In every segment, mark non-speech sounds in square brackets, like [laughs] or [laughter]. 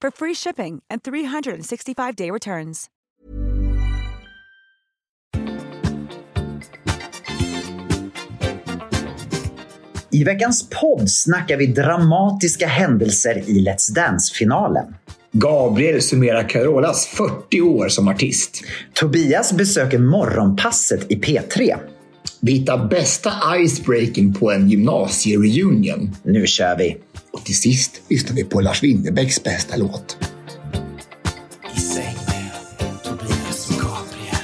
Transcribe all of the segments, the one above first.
for free shipping and 365-day returns. I veckans podd snackar vi dramatiska händelser i Let's Dance-finalen. Gabriel summerar Carolas 40 år som artist. Tobias besöker morgonpasset i P3. Vi hittar bästa icebreaking på en gymnasiereunion. Nu kör vi! Och till sist lyssnar vi på Lars Winnerbäcks bästa låt. I säng med Tobias och Gabriel.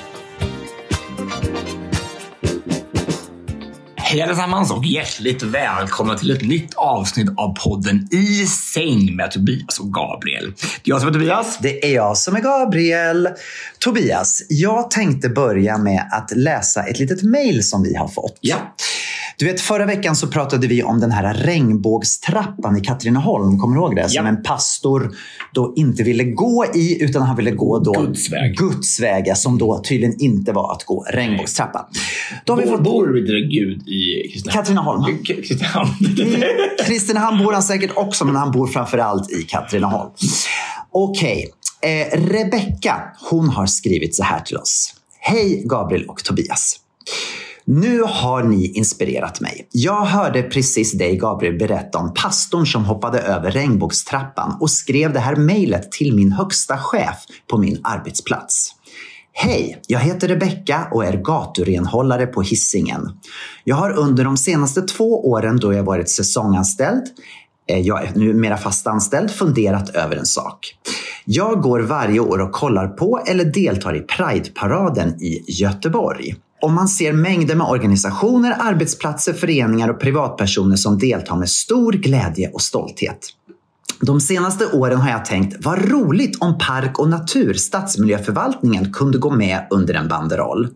Hej allesammans och hjärtligt välkomna till ett nytt avsnitt av podden I säng med Tobias och Gabriel. Det är jag som är Tobias. Det är jag som är Gabriel. Tobias, jag tänkte börja med att läsa ett litet mejl som vi har fått. Ja. Du vet, förra veckan så pratade vi om den här regnbågstrappan i Katrineholm. Kommer du ihåg det? Som Ja. en pastor då inte ville gå i, utan han ville gå då Guds väg. Guds väg, som då tydligen inte var att gå regnbågstrappan. Då har vi fått... bor du Gud i Kristinehamn? Katrineholm. K- [laughs] Kristinehamn. Bor han säkert också, men han bor framförallt i Katrineholm. Okej. Eh, Rebecka, hon har skrivit så här till oss. Hej Gabriel och Tobias. Nu har ni inspirerat mig. Jag hörde precis dig Gabriel berätta om pastorn som hoppade över regnbågstrappan och skrev det här mejlet till min högsta chef på min arbetsplats. Hej, jag heter Rebecka och är gaturenhållare på Hisingen. Jag har under de senaste två åren då jag varit säsonganställd eh, jag är numera fast anställd, funderat över en sak. Jag går varje år och kollar på eller deltar i Pride-paraden i Göteborg. Och man ser mängder med organisationer, arbetsplatser, föreningar och privatpersoner som deltar med stor glädje och stolthet. De senaste åren har jag tänkt, vad roligt om Park och Natur, stadsmiljöförvaltningen, kunde gå med under en banderoll.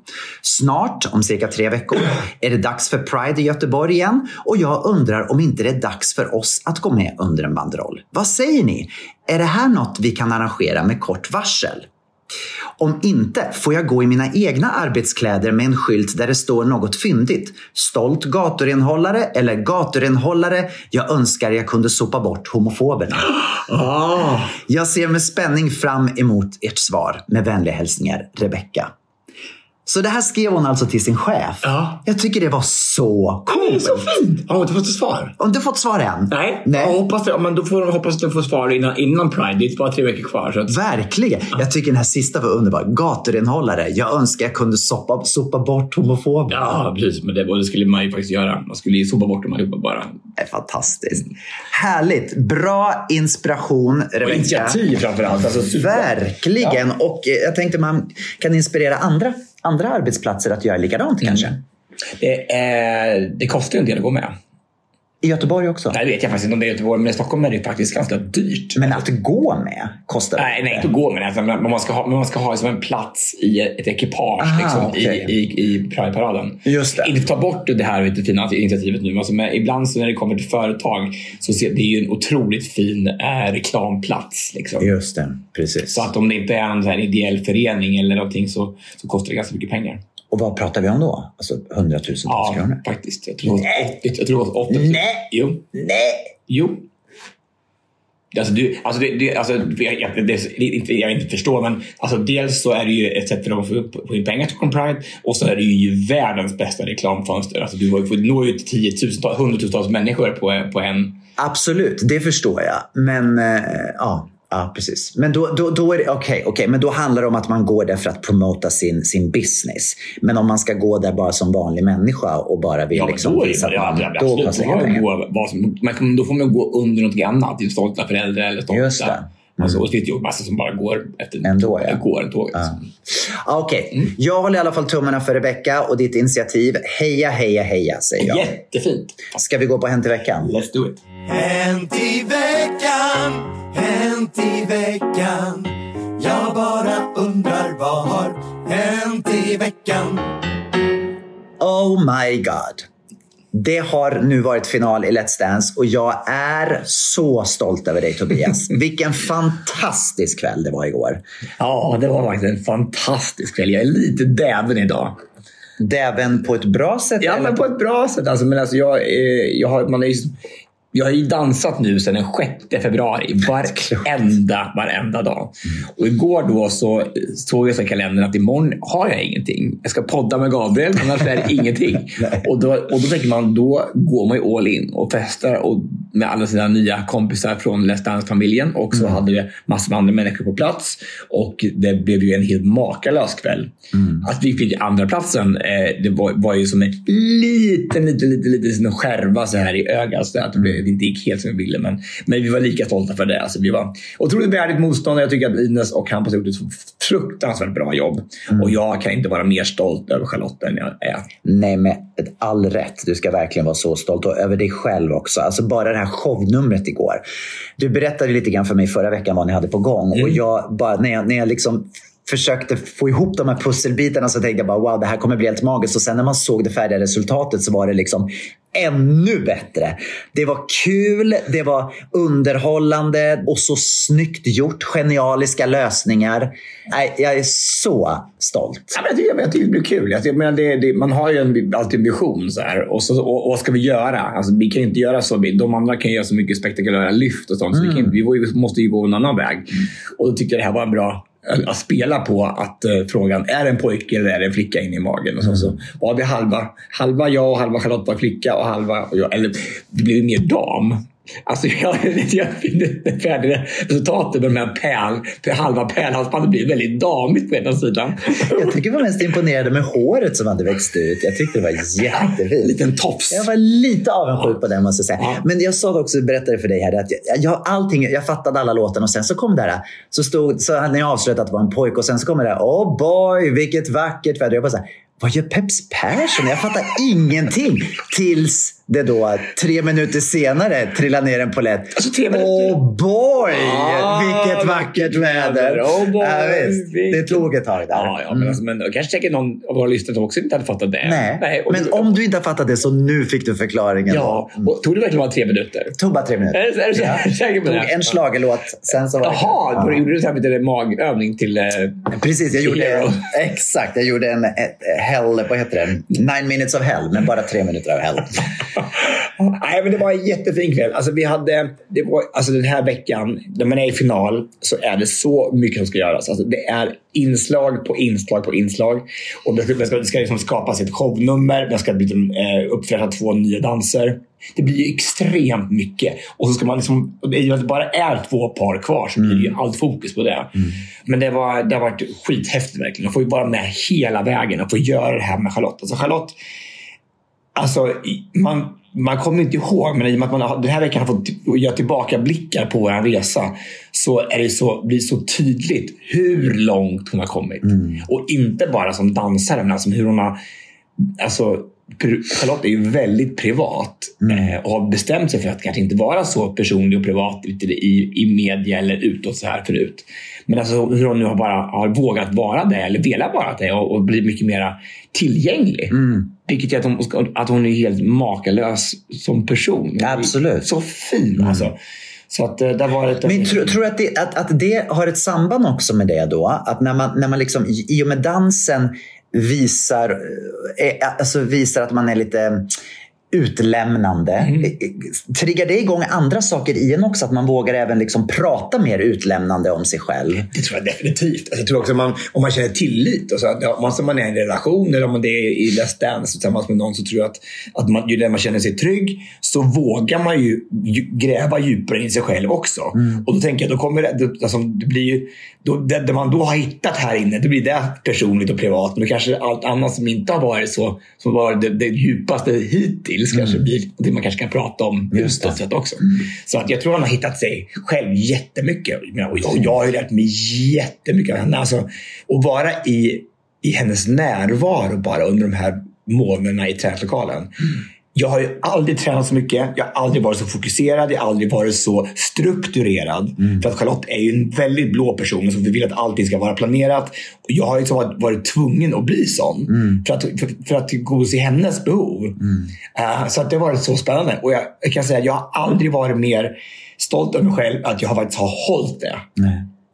Snart, om cirka tre veckor, är det dags för Pride i Göteborg igen och jag undrar om inte det är dags för oss att gå med under en banderoll. Vad säger ni? Är det här något vi kan arrangera med kort varsel? Om inte får jag gå i mina egna arbetskläder med en skylt där det står något fyndigt. Stolt gaturenhållare eller gaturenhållare. Jag önskar jag kunde sopa bort homofoberna. Ah. Jag ser med spänning fram emot ert svar. Med vänliga hälsningar, Rebecka. Så det här skrev hon alltså till sin chef. Ja. Jag tycker det var så Det är coolt. så fint! Har hon inte fått ett svar? Har inte fått svar än? Nej. Nej. Jag hoppas, det, men då får hon hoppas att hon får svar innan, innan Pride. Det är bara tre veckor kvar. Så att, Verkligen. Jag tycker den här sista var underbar. Gaturenhållare. Jag önskar jag kunde sopa, sopa bort homofober. ja, precis. Men det, och det skulle man ju faktiskt göra. Man skulle ju sopa bort dem allihopa bara. Det är fantastiskt. Härligt. Bra inspiration, Och Rebecka. initiativ framförallt. Alltså, super. Verkligen. Och eh, jag tänkte man kan inspirera andra, andra arbetsplatser att göra likadant Mm. kanske. Det, är, det kostar ju en del att gå med. I Göteborg också. Nej, det vet jag faktiskt inte om det är i Göteborg, men i Stockholm är det faktiskt ganska dyrt. Men att gå med kostar Nej, nej, inte att gå med det. Men man ska ha, man ska ha som en plats i ett ekipage Aha, liksom, okej. i, i, i Pride-paraden. Just det. Inte ta bort det här lite fina initiativet nu. Alltså, men ibland så när det kommer till företag så ser det är ju en otroligt fin eh, reklamplats. Liksom. Just det, precis. Så att om det inte är en så här ideell förening eller någonting så, så kostar det ganska mycket pengar. Och vad pratar vi om då? Alltså hundratusentals Ja, kronor? faktiskt. Jag tror det var 80. Jag tror det var 80 Nej. Jo. Nej! Jo. Alltså, du, alltså, det, det, alltså, jag, jag, det, inte, jag inte förstår, men alltså, dels så är det ju ett sätt för dem att få upp in pengar till Pride och så är det ju världens bästa reklamfönster. Alltså, du får nå ut till tiotusentals, hundratusentals människor på, på en... Absolut, det förstår jag. Men eh, ja, Ja, precis. Men då, då, då är det okej, okej, men då handlar det om att man går där för att promota sin, sin business. Men om man ska gå där bara som vanlig människa och bara vill Ja, liksom då det visa att ja, man, ja, då absolut. kostar Då det får man pengar. gå vad som, man då får man gå under något annat. Typ stolta föräldrar eller stolta. Just det. Alltså, och det finns ju massa som bara går efter Ändå, ja. går tåget. Ja. Ja, Okej, Mm. jag håller i alla fall tummarna för Rebecca och ditt initiativ. Heja, heja, heja säger jag. Jättefint. Ska vi gå på Hänt i veckan? Let's do it. Hänt i veckan, hänt i veckan. Jag bara undrar vad har hänt i veckan? Oh my god. Det har nu varit final i Let's Dance och jag är så stolt över dig Tobias. [laughs] Vilken fantastisk kväll det var igår. Ja, det var faktiskt en fantastisk kväll. Jag är lite däven idag. Däven på ett bra sätt? Ja, eller men på ett bra sätt. Alltså, men alltså, jag, eh, jag, har, man är ju, jag har ju dansat nu sedan den 6 februari. [laughs] Varenda, varenda dag. Och igår då så såg jag så i kalendern att imorgon har jag ingenting. Jag ska podda med Gabriel, annars är det ingenting. [laughs] och, då, och då tänker man, då går man ju all in och festar och med alla sina nya kompisar från Let's Dance-familjen. Och så hade vi massor med andra människor på plats. Och det blev ju en helt makalös kväll. Att vi fick andra platsen eh, det var, var ju som en liten, liten, liten, liten skärva så här i ögat. Så att det, det inte gick helt som vi ville. Men, men vi var lika stolta för det. Alltså, vi var otroligt värdigt motstånd. Jag tycker att Ines och Hampus har gjort ett fruktansvärt bra jobb. Och jag kan inte vara mer stolt över Charlotte än jag är. Nej, med all rätt. Du ska verkligen vara så stolt och över dig själv också. Alltså bara det här shownumret igår. Du berättade lite grann för mig förra veckan vad ni hade på gång. Och jag bara, när jag, när jag liksom försökte få ihop de här pusselbitarna så tänkte jag bara wow, det här kommer bli helt magiskt. Och sen när man såg det färdiga resultatet så var det liksom ännu bättre. Det var kul, det var underhållande och så snyggt gjort. Genialiska lösningar. Nej, jag är så stolt. Ja, men jag, tycker, jag tycker det blir kul. Jag, tycker, men det, det, man har ju en, alltid en vision. Så här, och, så, och, vad ska vi göra? Alltså, vi kan inte göra så. De andra kan göra så mycket spektakulära lyft och sånt. Så vi, kan, inte- vi, måste ju gå en annan väg. Och då tyckte jag det här var en bra att spela på att eh, frågan är det en pojke eller är det en flicka inne i magen. Och så, så var det halva, halva jag och halva Charlotte var flicka och halva jag. Eller det blev mer dam. Alltså [laughs] jag, jag finner det färdiga resultatet med de här pärl, halva pärlhalsbandet blir väldigt damigt på ena sidan. Jag tycker var mest imponerad med håret som hade växt ut. Jag tyckte det var En jättefint. liten tofs. Jag var lite avundsjuk på det måste jag säga. Ja. Men jag sa det också, berättade för dig här, att jag, jag, allting, jag fattade alla låtarna och sen så kom det här. Så, stod, så hade ni avslöjat att det var en pojke och sen så kommer det här. Oh boy, vilket vackert väder. Jag bara så här, vad gör Peps Persson? Jag fattar ingenting. Tills det då tre minuter senare trillar ner en polett. Alltså, tre minuter. Oh boy, Ah, vilket vackert väder. Oh boy, ja, visst. Det vilket- tog ett tag där. Ja, ja, men, alltså, men kanske säkert någon av våra lyssnare också inte hade fattat det. Nej, och, men om du inte har fattat det så nu fick du förklaringen. Ja, och, tog det verkligen bara tre minuter? tog bara tre minuter. Är du- är du Ja. säker på Tog det? en schlagerlåt, sen så var det Jaha, Ja. då gjorde du så här magövning till... Eh, Precis, jag gjorde, Hero. exakt. Jag gjorde en hell, vad heter det? Nine minutes of hell, men bara tre minuter av hell. [laughs] [laughs] Nej, men det var en jättefin kväll. Alltså, vi hade, det var, alltså, den här veckan, när man är i final, så är det så mycket som ska göras. Alltså, det är inslag på inslag på inslag. Och det ska, det ska, det ska liksom skapas ett shownummer. Det ska liksom, eh, uppfräscha två nya danser. Det blir ju extremt mycket. Och så ska man liksom, och det bara är två par kvar så blir det ju allt fokus på det. Men det, var, det har varit skithäftigt verkligen. Att få vara med hela vägen och få göra det här med Charlotte. Alltså Charlotte, Alltså, man, man kommer inte ihåg, men i och med att man har, den här veckan har fått göra tillbakablickar på vår resa så, är det så blir det så tydligt hur långt hon har kommit. Och inte bara som dansare, men alltså hur hon har... Alltså, Charlotte är ju väldigt privat eh, och har bestämt sig för att kanske inte vara så personlig och privat i, i media eller utåt så här förut. Men alltså hur hon nu har bara har vågat vara det eller velat vara det och, och bli mycket mer tillgänglig. Vilket gör att hon, att hon är helt makalös som person. Absolut. Så fin alltså. Så att eh, det har varit... Men tror, tror du att det, att, att det har ett samband också med det då? Att när man, när man liksom, i och med dansen visar, eh, alltså visar att man är lite utlämnande. Mm. Triggar det igång andra saker i en också? Att man vågar även liksom prata mer utlämnande om sig själv? Det tror jag definitivt. Alltså, jag tror också man, om man känner tillit, och så, att, ja, om man- är i en relation eller om man är i Let's Dance tillsammans med någon så tror jag att, att man, ju när man känner sig trygg så vågar man ju ju gräva djupare i sig själv också. Och då tänker jag, då kommer det, det, alltså, det blir ju, då, det, det man då har hittat här inne, det blir det personligt och privat. Men kanske allt annat som inte har varit så, som var det, det djupaste hittills kanske blir det man kanske kan prata om utåt också. Så att jag tror han har hittat sig själv jättemycket. Och jag, jag har ju lärt mig jättemycket av henne. Alltså, att vara i, i hennes närvaro bara under de här månaderna i träningslokalen. Jag har ju aldrig tränat så mycket. Jag har aldrig varit så fokuserad. Jag har aldrig varit så strukturerad. För att Charlotte är ju en väldigt blå person som vill att allting ska vara planerat. Och jag har liksom varit, varit tvungen att bli sån. För, att, för, för att tillgodose hennes behov. Eh, så att det har varit så spännande. Och jag, jag kan säga att jag har aldrig varit mer stolt över mig själv att jag har faktiskt har hållit det.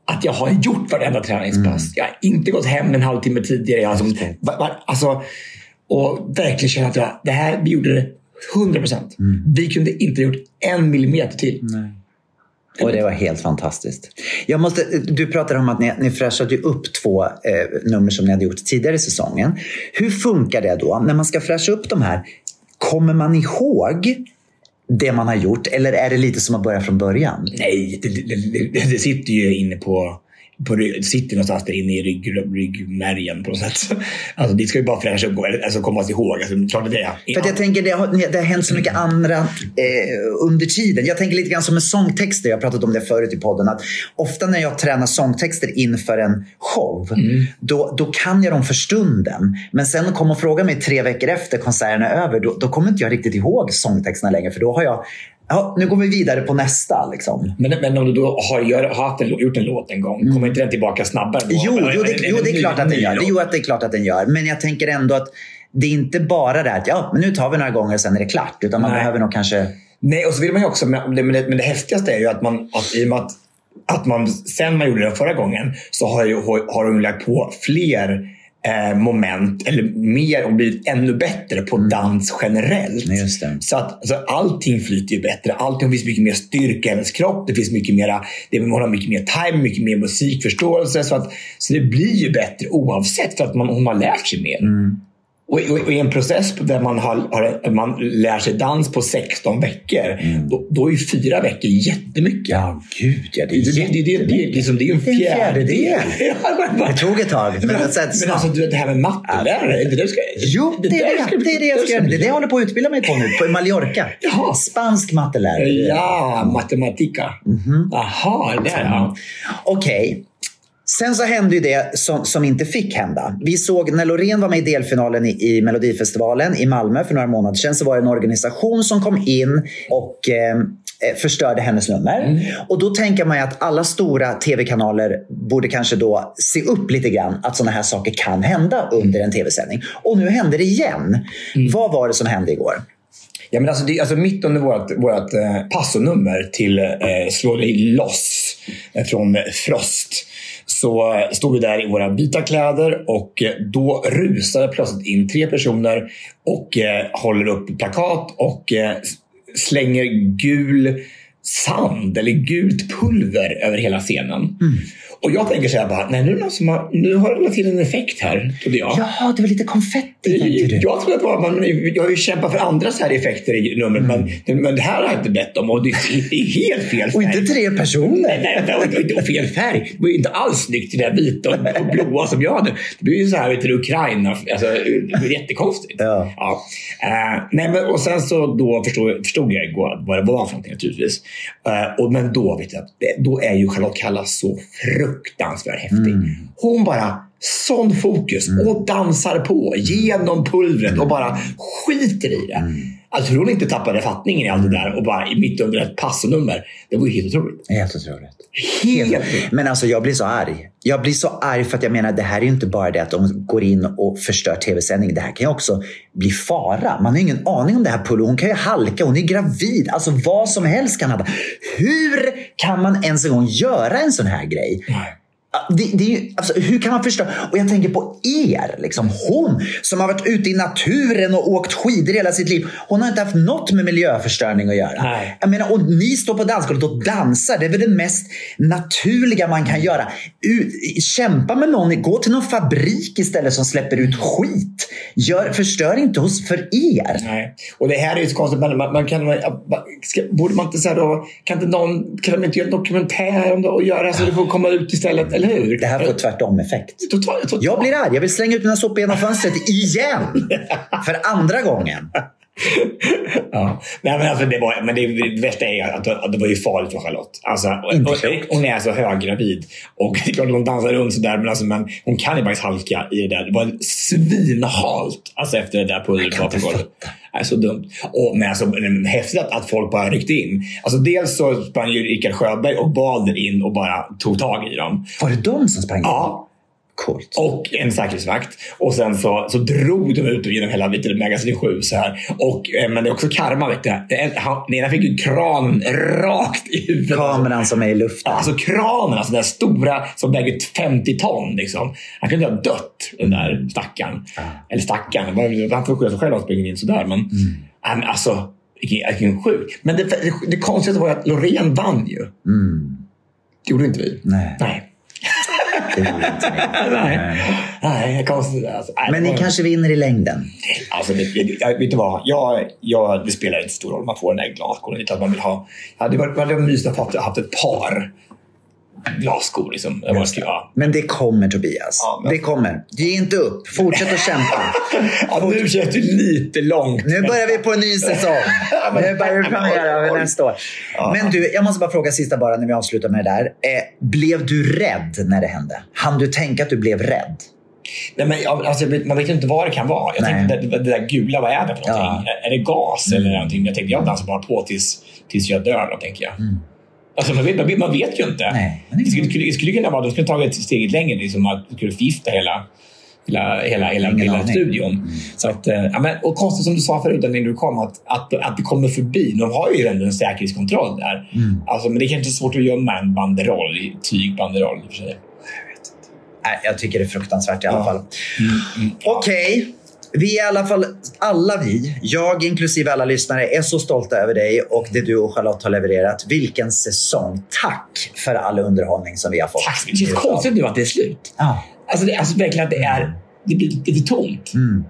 Att jag har gjort varenda träningspass. Jag har inte gått hem en halvtimme tidigare. Jag har alltså, va, va, alltså, och verkligen känna att jag, det här, vi gjorde det 100 procent. Vi kunde inte ha gjort en millimeter till. Och det var helt fantastiskt. Jag måste, du pratade om att ni, ni fräschade upp två eh, nummer som ni hade gjort tidigare i säsongen. Hur funkar det då? När man ska fräscha upp de här, kommer man ihåg det man har gjort eller är det lite som att börja från början? Nej, det, det, det, det sitter ju inne på, på sitter någonstans där inne i rygg, ryggmärgen på något sätt. [laughs] Alltså, det ska ju bara fräscha upp, alltså komma ihåg. Alltså, klart det är. För att jag tänker, det har, det har hänt så mycket andra eh, under tiden. Jag tänker lite grann som med sångtexter. Jag har pratat om det förut i podden. Att ofta när jag tränar sångtexter inför en show, då, då kan jag dem för stunden. Men sen kom och fråga mig tre veckor efter konserten är över, då, då kommer inte jag riktigt ihåg sångtexterna längre. För då har jag, ja, nu går vi vidare på nästa. Liksom. Men, men om du då har, gör, har haft en, gjort en låt en gång, kommer inte den tillbaka snabbare då? Jo, jo, det, jo, det är klart att den gör. Jo, att det är klart att den gör. Men jag tänker ändå att det är inte bara det här att ja, men nu tar vi några gånger och sen är det klart. Utan man Nej. behöver nog kanske... Nej, och så vill man ju också, men det, men det, häftigaste är ju att man, att i och med att, att man sen man gjorde det förra gången så har, ju, har de lagt på fler moment eller mer och blivit ännu bättre på dans generellt. Så att alltså, allting flyter ju bättre. Allting finns mycket mer styrka i hennes kropp. Det finns mycket mera, det, har mycket mer time, mycket mer musikförståelse. Så, att, så det blir ju bättre oavsett för att man, hon har lärt sig mer. Och, och, och i en process där man, har, har, man lär sig dans på 16 veckor, då, då är fyra veckor jättemycket. Ja, gud ja. Det är Det, det, det, det, det, det, är det en Det är en fjärdedel. [laughs] Ja, Det tog ett tag. Men, Men, sen, men alltså, du vet, det här med mattelärare, är det det ska... Jo, det, är där det, det är det jag ska göra. Det är det jag håller på att utbilda mig på nu. På Mallorca. Jaha. Spansk mattelärare. Ja, matematika. Jaha, det är ja. Okej. Sen så hände ju det som, som inte fick hända. Vi såg när Loreen var med i delfinalen i, i Melodifestivalen i Malmö för några månader sedan så var det en organisation som kom in och eh, eh, förstörde hennes nummer. Och då tänker man ju att alla stora tv-kanaler borde kanske då se upp lite grann att sådana här saker kan hända under en tv-sändning. Och nu hände det igen. Vad var det som hände igår? Ja, men alltså, det, alltså mitt under vårt, vårt eh, passonummer till eh, Slå dig loss eh, från Frost så eh, stod vi där i våra vita kläder och eh, då rusade plötsligt in tre personer och eh, håller upp plakat och eh, slänger gul sand eller gult pulver över hela scenen. Mm. Och jag tänker så här bara, nej nu som har, nu har det lagt till en effekt här, trodde jag. Jaha, det var lite konfetti tänkte du. Jag tror att det var, man, jag har ju kämpat för andra så här effekter i numret, men, men det här har jag inte bett om och det är, det är helt fel färg. Och inte tre personer. Nej, nej, och, och, fel färg. Det var ju inte alls snyggt i det där vita och, och blåa som jag hade. Det blir ju så här vet du, Ukraina. Alltså, det jättekonstigt. Ja. Ja. Eh, nej, men, och sen så då förstod, förstod jag igår vad det var för någonting naturligtvis. Eh, och, men då, vet jag, då är ju Charlotte Kalla så fruktansvärt häftig. Hon bara sån fokus och dansar på genom pulvret och bara skiter i det. Jag tror hon inte tappade fattningen i allt det där och bara mitt under ett passonummer. Det var ju helt otroligt. Helt otroligt. Helt Helt. Men alltså jag blir så arg. Jag blir så arg för att jag menar det här är ju inte bara det att de går in och förstör tv-sändningen. Det här kan ju också bli fara. Man har ingen aning om det här Pullo. Hon kan ju halka, hon är gravid. Alltså vad som helst kan hända. Hur kan man ens en gång göra en sån här grej? Det, det är ju, alltså, hur kan man förstå? Och jag tänker på er. Liksom. Hon som har varit ute i naturen och åkt skidor hela sitt liv. Hon har inte haft något med miljöförstöring att göra. Nej. Jag menar, och ni står på dansgolvet och dansar. Det är väl det mest naturliga man kan göra. Ut, kämpa med någon. Gå till någon fabrik istället som släpper ut skit. Gör, förstör inte hos, för er. Nej. Och det här är ju så konstigt. Man, man kan, man, ska, borde man inte säga då, kan inte någon, kan de inte göra en dokumentär om det och göra så det får komma ut istället, eller hur? Det här får tvärtom effekt. Total, total. Jag blir arg. Jag vill slänga ut mina sopor genom fönstret igen. [laughs] För andra gången. Ja. Nej, men alltså, det, var, men det, det värsta är att, att det var ju farligt för Charlotte. Alltså, och, och, hon är så höggravid. Och det är klart att hon dansar runt sådär men, alltså, men hon kan ju faktiskt halka i det där. Det var svinhalt alltså, efter det där var på golvet. Det är så dumt. Och, men alltså, häftigt att, att folk bara ryckte in. Alltså, dels så sprang ju Rickard Sjöberg och Balder in och bara tog tag i dem. Var det de som sprang in? Ja, Coolt. och en säkerhetsvakt. Och sen så, så drog de ut genom hela du, Magasin 7. Så här. Och, eh, men det är också karma. Vet du. En- han- Den ena fick ju kranen rakt i huvudet. Kameran som är i luften. Alltså kranen, alltså den stora som väger 50 ton. Liksom. Han kunde ha dött, den där stackaren. Eller stackaren, han får skylla sig själv att springa in sådär. Men, Nej, men alltså, vilken, sjuk. Men det, det, det konstiga var att Loreen vann ju. Mm. Det gjorde inte vi. Nej, Nej. Det inte. [laughs] Nej, Nej konstigt. Alltså, nej, Men ni var- kanske vinner i längden. Alltså, det, jag- vet du vad? Jag, jag, det spelar inte stor roll. Man får den där glasskon. Det är klart man vill ha. Ja, det var, det var mysigt att ha haft ett par glasskor. Liksom. Det var, ja. Men det kommer Tobias. Ja, men- Det kommer. Ge inte upp. Fortsätt att kämpa. [laughs] Ja, nu känns det lite långt. Nu börjar vi på en ny säsong. Nu börjar vi planera för nästa år. Men du, jag måste bara fråga sista bara när vi avslutar med det där. Eh, blev du rädd när det hände? Han du tänka att du blev rädd? Nej, men, ja, alltså, man vet ju inte vad det kan vara. Jag tänkte, det, det där gula, vad är det för någonting? Är, är det gas eller någonting? Jag tänkte, jag dansar bara på tills, tills jag dör, då, tänker jag. Alltså, man, vet, man, vet, vet ju inte. Nej, det är skulle, skulle- skulle kunna vara, de skulle tagit steget längre, liksom, att skulle förgifta hela hela, hela, hela, hela studion. Så att, eh, ja, men, och konstigt som du sa förut när du kom, att, att, att det kommer förbi. De har ju ändå en säkerhetskontroll där. Alltså, men det är kanske svårt att gömma en banderoll, tygbanderoll i och för sig. Nej, jag tycker det är fruktansvärt i alla Ja. fall. Okej. Vi är i alla fall, alla vi, jag inklusive alla lyssnare, är så stolta över dig och det du och Charlotte har levererat. Vilken säsong! Tack för all underhållning som vi har fått. Tack så mycket. Det känns konstigt nu att det är slut. Ja, Alltså, det, alltså verkligen att det är det blir lite tomt. mm.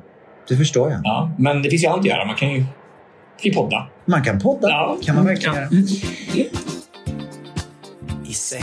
det förstår jag. Ja, men det finns ju annat att göra. Man kan ju, kan ju podda. Man kan podda. Ja. kan man verkligen Ja. göra. I säng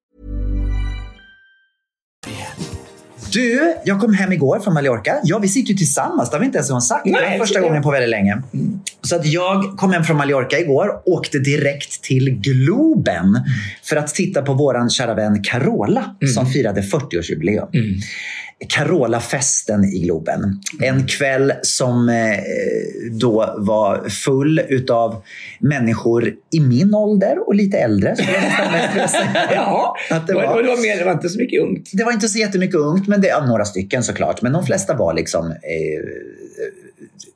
Du, jag kom hem igår från Mallorca. Ja, vi sitter ju tillsammans. Det har vi inte ens en gång sagt. Det Nej, var första gången på väldigt länge. Så att jag kom hem från Mallorca igår, åkte direkt till Globen för att titta på våran kära vän Carola som firade 40-årsjubileum. Carola-festen i Globen. En kväll som eh, då var full utav människor i min ålder och lite äldre. [laughs] Ja, Att det var, var. det var, mer, det var inte så mycket ungt. Det var inte så jättemycket ungt, men det, ja, några stycken såklart. Men de flesta var liksom eh,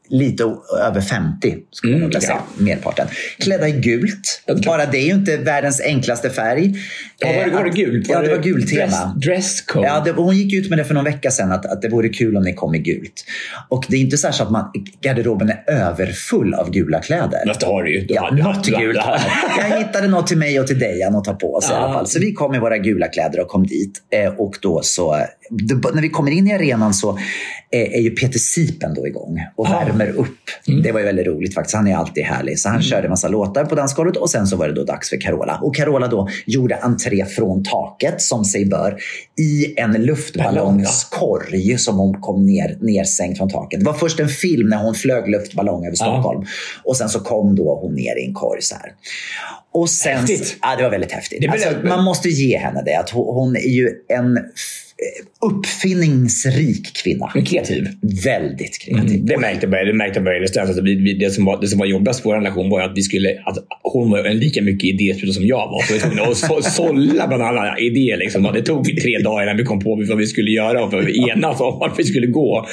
lite över 50, skulle Mm, jag säga. Merparten. Klädda i gult. Ja. Bara det är ju inte världens enklaste färg. Ja, var det, Eh, var det att- gult? Ja, det var gult tema. Dress, dresscode? Ja, det, hon gick ut med det för någon vecka sedan att, att det vore kul om ni kom i gult. Och det är inte så, att man, garderoben är överfull av gula kläder. Fast det har du ju. Du Ja, något gult jag. Hittade något till mig och till Dejan att ta på oss i Ja. alla fall. Så vi kom i våra gula kläder och kom dit. Eh, och då så, när vi kommer in i arenan så eh, är ju Peter Sipen då igång och Ah. värmer upp. Mm. Det var ju väldigt roligt faktiskt. Han är alltid härlig. Så han körde en massa låtar på dansgolvet och sen så var det då dags för Carola. Och Carola då gjorde entré från taket som sig bör i en luftballongskorg som hon kom ner, nersänkt från taket. Det var först en film när hon flög luftballong över Stockholm. Och sen så kom då hon ner i en korg så här. Och sen, Häftigt. Ja, det var väldigt häftigt. Alltså, man måste ge henne det. Att hon, hon är ju en uppfinningsrik kvinna. Men kreativ. Väldigt kreativ. Det märkte jag, det märkte jag började alltså, vi, vi, det, som var, det som var jobbigast på vår relation var att, vi skulle, att hon var en lika mycket idéspruta som jag var. Så vi var tvungna att så- sålla bland alla idéer. Liksom. Det tog tre dagar innan vi kom på vad vi skulle göra och enades om vart vi skulle gå.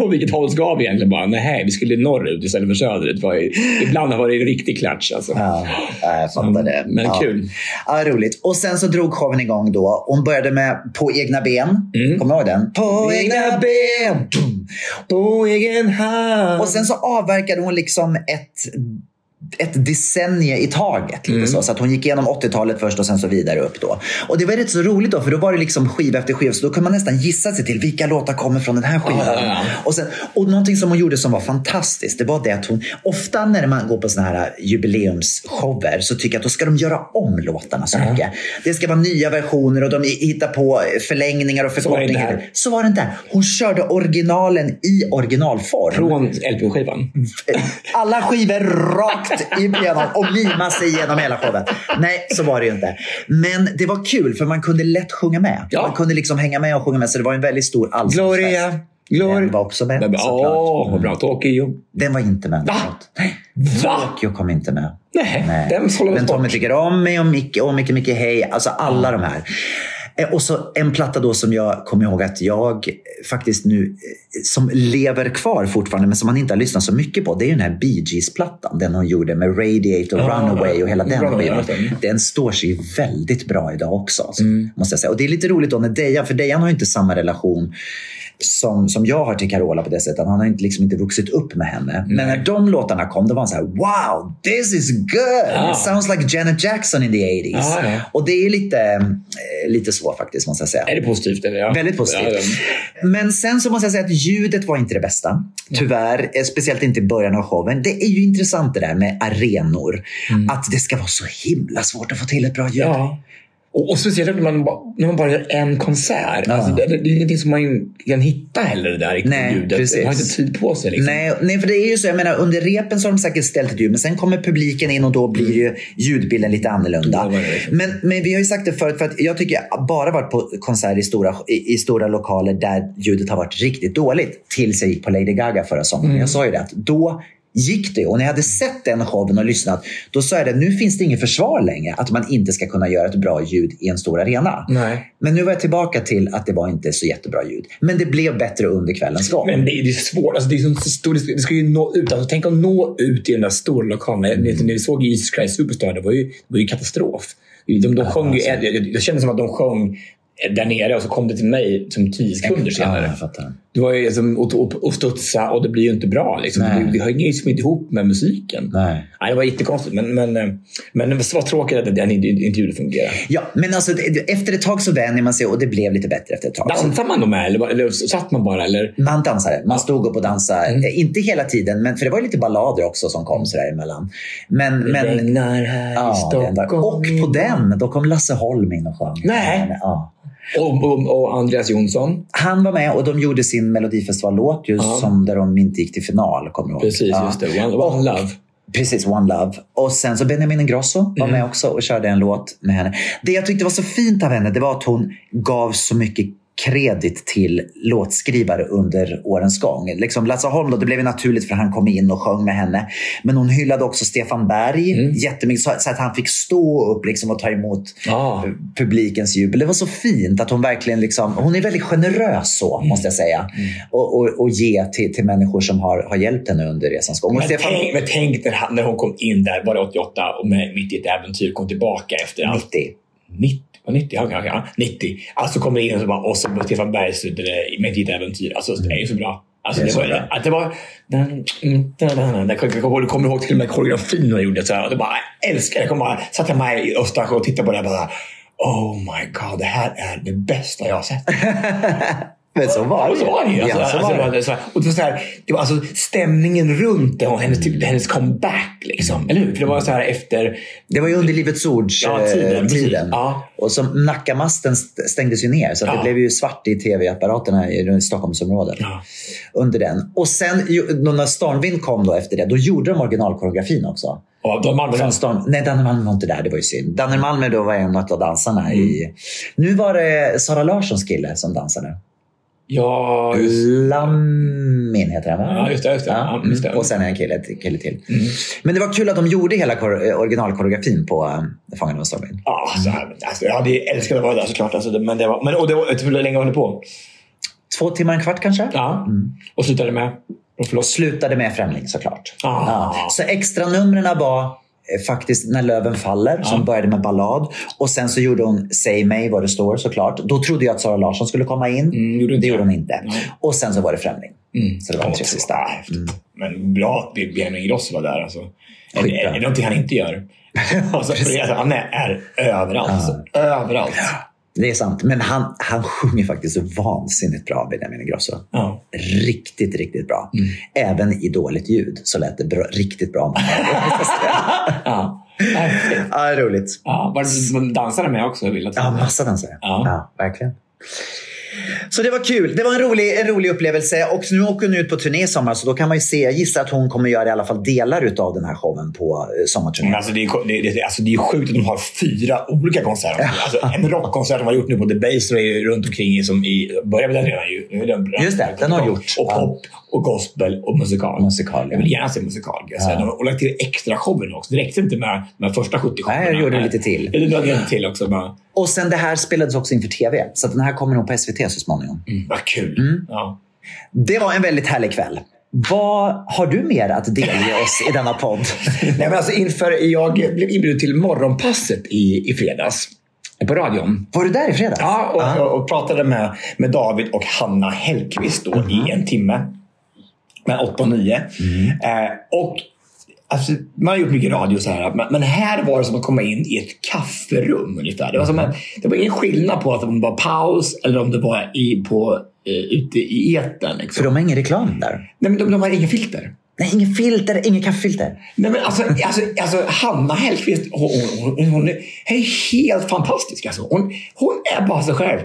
Och vilket håll ska vi egentligen? Bara, nej, vi skulle norrut istället för söderut. Ibland har det varit en riktig klatsch. Alltså. Ja, ja, jag fattar det. Men ja. kul. Ja, roligt. Och sen så drog showen igång då. Hon började med På egna ben. Mm. Kommer du ihåg den? På egna ben. På egen hand. Och sen så avverkade hon liksom ett ett decennie i taget. Lite så. så att hon gick igenom 80-talet först och sen så vidare upp då. Och det var rätt så roligt då för då var det liksom skiva efter skiva. Så då kunde man nästan gissa sig till vilka låtar kommer från den här skivan. Ja, ja. Och, sen, och någonting som hon gjorde som var fantastiskt. Det var det att hon, ofta när man går på såna här jubileumsshower så tycker jag att då ska de göra om låtarna så mycket. Det ska vara nya versioner och de hittar på förlängningar och Så förkortningar. här. Så var det inte. här. Hon körde originalen i originalform Från LP-skivan. alla skivor rakt igenom och mima sig igenom hela showen. Nej, så var det ju inte. Men det var kul för man kunde lätt sjunga med. Ja. Man kunde liksom hänga med och sjunga med så det var en väldigt stor allsångsfest. Gloria. Gloria. Den var också med Men, såklart. Åh, bra. Tokyo. Den var inte med. Va? Nej. Va? Tokyo kom inte med. Nej, den såldes Men Tommy tycker om mig och Micke och Micke Micke Hej. Alltså alla de här. Eh, Och så en platta då som jag kommer ihåg att jag faktiskt nu, eh, som lever kvar fortfarande men som man inte har lyssnat så mycket på. Det är ju den här Bee Gees-plattan. Den hon gjorde med Radiate och Ja, Runaway och hela den det. Den står sig väldigt bra idag också. Mm. måste jag säga. Och det är lite roligt då när Dejan, för Dejan har ju inte samma relation som, som jag har till Carola på det sättet. Han har inte, liksom inte vuxit upp med henne. Men när de låtarna kom, då var han så här: Wow, this is good! Ja. It sounds like Janet Jackson in the 80s. Ja, ja. Och det är lite, eh, lite så faktiskt, måste jag säga. Är det positivt? Eller? Ja. Väldigt positivt. Ja, ja. Men sen så måste jag säga att ljudet var inte det bästa. Tyvärr, eh, speciellt inte i början av showen. Det är ju intressant det där med arenor. Att det ska vara så himla svårt att få till ett bra ljud. Och, och speciellt när man, när man bara gör en konsert. Ja. Alltså, det, det är ingenting som man kan hitta heller det där i Nej, ljudet. precis. Man har inte tid på sig. Liksom. Nej, nej, för det är ju så. Jag menar, under repen så har de säkert ställt ett ljud, men sen kommer publiken in och då blir ju ljudbilden lite annorlunda. Ja, liksom? Men, men vi har ju sagt det förut, för att jag tycker jag bara varit på konserter i stora, i, i stora lokaler där ljudet har varit riktigt dåligt. Tills jag gick på Lady Gaga förra sommaren. Mm. Jag sa ju det att då gick det. Och när jag hade sett den showen och lyssnat, då sa jag det, nu finns det inget försvar längre att man inte ska kunna göra ett bra ljud i en stor arena. Nej. Men nu var jag tillbaka till att det var inte så jättebra ljud. Men det blev bättre under kvällens gång. Men det, det är svårt. Alltså, det, är så stor, det, ska, det ju nå ut. Alltså, tänk att nå ut i den där stora lokalen. Mm. När, vi såg Jesus Christ Superstar, det var ju, det var ju katastrof. De, de sjöng ju, alltså. jag, jag, jag kände som att de sjöng där nere och så kom det till mig som tio sekunder Ja, senare. jag fattar. Det var ju liksom att, studsa och det blir ju inte bra. Liksom. Det, det hänger ju liksom inte ihop med musiken. Nej. Nej, det var jättekonstigt. Men, men, eh, men det var tråkigt att den inte- intervjun fungerade. Ja, men alltså efter ett tag så vänjer man sig och det blev lite bättre efter ett tag. Dansade man då med eller, eller satt man bara? Eller? man dansade. Man stod upp och dansade. Mm. Eh, Inte hela tiden, men, för det var lite ballader också som kom sådär emellan. Men, Det men, regnar här i ja, där. Stockholm. Och på den, då kom Lasse Holm in och sjöng. Nej. Ja. Och, och, och Andreas Jonsson. Han var med och de gjorde sin Melodifestivallåt just Ja. som där de inte gick till final. Kommer du? Precis, Ja. just det. One, one Och- Love. Precis, One Love. Och sen så Benjamin Ingrosso Mm. var med också och körde en låt med henne. Det jag tyckte var så fint av henne, det var att hon gav så mycket kredit till låtskrivare under årens gång. Liksom Lasse Holm, då, det blev naturligt för han kom in och sjöng med henne. Men hon hyllade också Stefan Berg Mm. jättemycket, så, så att han fick stå upp liksom och ta emot Ja. publikens jubel. Det var så fint att hon verkligen liksom, hon är väldigt generös så, Mm. måste jag säga. Och, och, och ge till, till människor som har, har hjälpt henne under resans gång. Men Stefan, tänk, men tänk när, han- när hon kom in där, det 88, och med, mitt i ett äventyr kom tillbaka efter allt. 90. 90, ja, 90, ja, ja, ja, 90. Alltså kommer in och så bara, och så Stefan Berg slutade med ett äventyr. Alltså det är ju så bra. Alltså, Det det, var, bra. att det var... Jag kommer ihåg till och med koreografin hon gjorde. Så här, och det bara, jag älskar det. Jag kommer bara, satt jag med i Östersjö och tittade på det och bara Oh my god, det här är det bästa jag har sett. [laughs] Men så var Ja, det så var det ju. Alltså, Ja, så alltså, var det var det. så här, och det var så här, det var alltså stämningen runt det och hennes, typ, hennes comeback. Liksom. Eller hur? För det var så här efter... Det var ju under Livets Ords Ja, eh, tiden. Ja. Och som Nackamasten st- stängdes ju ner så Ja. det blev ju svart i tv-apparaterna i Stockholmsområdet. Ja. Under den. Och sen när Stormvind kom då efter det, då gjorde de originalkoreografin också. De andra, Från Storm... Nej, Danne Malmer var inte där. Det var ju synd. Danne Malmer då var en av dansarna i... Nu var det Sara Larssons kille som dansade. Ja, just, Lamin heter han va? Ja, just det, just det. Ja, just det. Och sen en kille, kille till. Men det var kul att de gjorde hela eh, originalkoreografin på äh, Fångarna av Stormvind. ja, så alltså, jag hade älskat att vara där såklart. Alltså, men det var, men, och det var, hur länge höll det på? Två timmar, en kvart kanske? Ja. Och slutade med? Och. Slutade med Främling såklart. Ah. Ja. Så extra numren var eh, faktiskt När löven faller, som började med ballad. Och sen så gjorde hon Säg mig vad det står såklart. Då trodde jag att Sara Larsson skulle komma in. Mm, gjorde det gjorde hon inte. Nej. Och sen så var det Främling. Mm. Så det var de Ja, tre sista. ja, häftigt. Men bra att Benjamin Ingrosso var där. Alltså. Är, är, det någonting han inte gör? [laughs] alltså, alltså, han är, överallt. Alltså, överallt. Det är sant. Men han, han sjunger faktiskt så vansinnigt bra, Benjamin Ingrosso. Ja. Riktigt, riktigt bra. Mm. Även i dåligt ljud så lät det bra, riktigt bra. [laughs] ja. Ja, roligt. Ja, var det dansade med också? Vill jag Ja, massa dansare. Ja. Ja, verkligen. Så det var kul. Det var en rolig, en rolig upplevelse. Och nu åker hon ut på turné i sommar så då kan man ju se, jag gissar att hon kommer göra i alla fall delar av den här showen på eh, sommarturnén. Men alltså, det, är, det, det, alltså, det är sjukt att de har fyra olika konserter. Alltså, en rockkonsert de har gjort nu på The Base är runt omkring som i början med den redan ju. Nu är den, Just det, den har gjort. Och pop och gospel och musikal. Musikal, ja. Jag vill gärna se musikal. Jag. Ja. Har lagt till extra showen också. Det räckte inte med de första 70 showerna. Nej, jag gjorde lite till. Eller du lite till också. Bara, Och sen det här spelades också inför tv. Så den här kommer nog på SVT så småningom. mm, vad kul. Mm. Ja. Det var en väldigt härlig kväll. Vad har du mer att delge oss i denna podd? [laughs] Nej, men alltså inför, jag blev inbjuden till morgonpasset i, i fredags. På radion. Var du där i fredags? Ja, och, Ah. och, och pratade med, med David och Hanna Hellqvist då i en timme. Mellan 8 och 9. Eh, och Alltså, man har gjort mycket radio så här, men, men här var det som att komma in i ett kafferum ungefär. Det var, som en, det var ingen skillnad på att om det var paus eller om det var i, på, eh, ute i etern. Liksom. För de har ingen reklam där. Nej, men de, de har inga filter. Nej, ingen filter, ingen kaffefilter. Nej, men alltså, alltså, alltså Hanna Hellqvist, hon, hon, hon, hon är helt fantastisk. Alltså. Hon, hon är bara sig själv.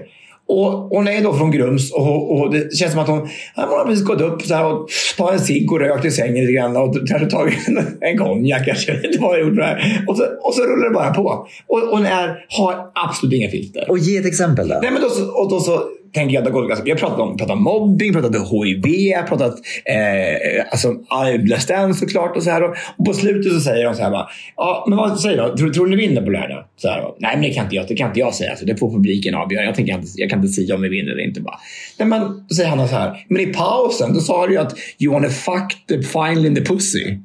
Och hon är då från Grums och, och det känns som att hon, hon har precis gått upp så här och tagit en cigg och rökt i sängen lite grann och kanske [laughs] tagit en, en konjak kanske. Det var gjort det här. Och, så, och så rullar det bara på. Och hon är, har absolut inga filter. Och ge ett exempel då. Nej, men då, och då så tänker jag, det går det ganska, jag pratat om, pratat om mobbing, pratat om HIV, pratat eh, alltså, Let's Dance såklart. Och, så här, och, och på slutet så säger de så här bara, ja, men vad säger du? Tror, tror ni vinner på lördag? Så här, och, Nej, men det kan inte jag, det kan inte jag säga. Alltså, det får publiken avgöra. Jag, tänker inte, jag kan inte säga om vi vinner eller inte. Bara. Nej, men då säger han så här, men i pausen då sa du ju att you wanna fuck the final in the pussy.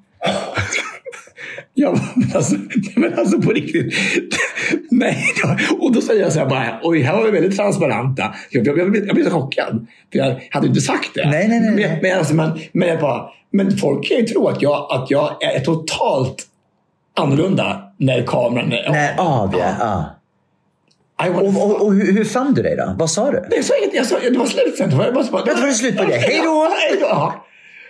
Ja, men alltså, men alltså på riktigt. [laughs] Nej, och då säger jag så här bara, oj, här var vi väldigt transparenta. Jag, jag, jag, jag blev så chockad. För jag hade inte sagt det. Nej, nej, nej. Men, men, alltså, men, men, jag bara, men folk kan ju tro att jag, att jag är totalt annorlunda när kameran är Nej, av ja. ja. Wanna Och, och, och hur, hur fann du dig då? Vad sa du? Jag sa inget, jag sa, det var slut sen. Det var, bara, Det var slut på det. [laughs] Hej då!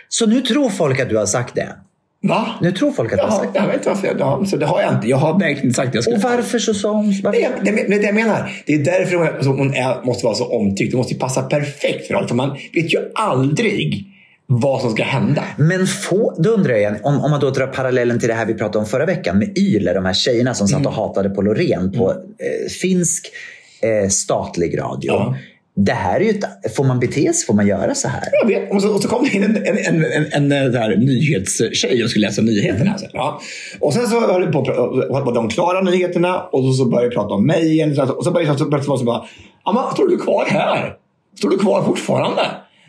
Så nu tror folk att du har sagt det? Va? Nu tror folk att du har sagt jag det. vet inte varför. Jag, ja, så det har jag inte. Jag har verkligen sagt det. Jag skulle- Och varför så sa hon... Varför? Det, det är det jag menar. Det är därför hon, alltså, hon är, måste vara så omtyckt. Det måste ju passa perfekt för rollen. För man vet ju aldrig vad som ska hända. Men få, då undrar jag igen, om, om man då drar parallellen till det här vi pratade om förra veckan med Yle, de här tjejerna som Mm. satt och hatade på Loreen på eh, finsk eh, statlig radio. Ja. Det här är ju ett, får man bete sig? Får man göra så här? Jag vet. Och så, och så kom det in en, en, en, en, en där nyhetstjej och skulle läsa nyheterna. Så, ja. Och sen så höll på och var de klara nyheterna och så, så började vi prata om mig igen. Och så började jag så bara, ja, men, står du kvar här? Står du kvar fortfarande?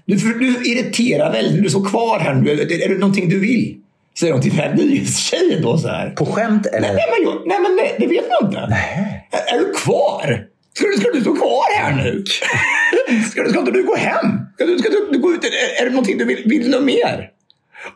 Du, du irriterar väldigt. Du står kvar här nu. Är, är det någonting du vill? Säger de till den här nyhetstjejen då så här. På skämt eller? Nej, men, nej, men nej, det vet man inte. Nej. Är, är du kvar? Ska du, ska du stå kvar här nu? Ska, du, ska inte du gå hem? Ska du, ska du, du gå ut? Är, är det någonting du vill, vill något mer?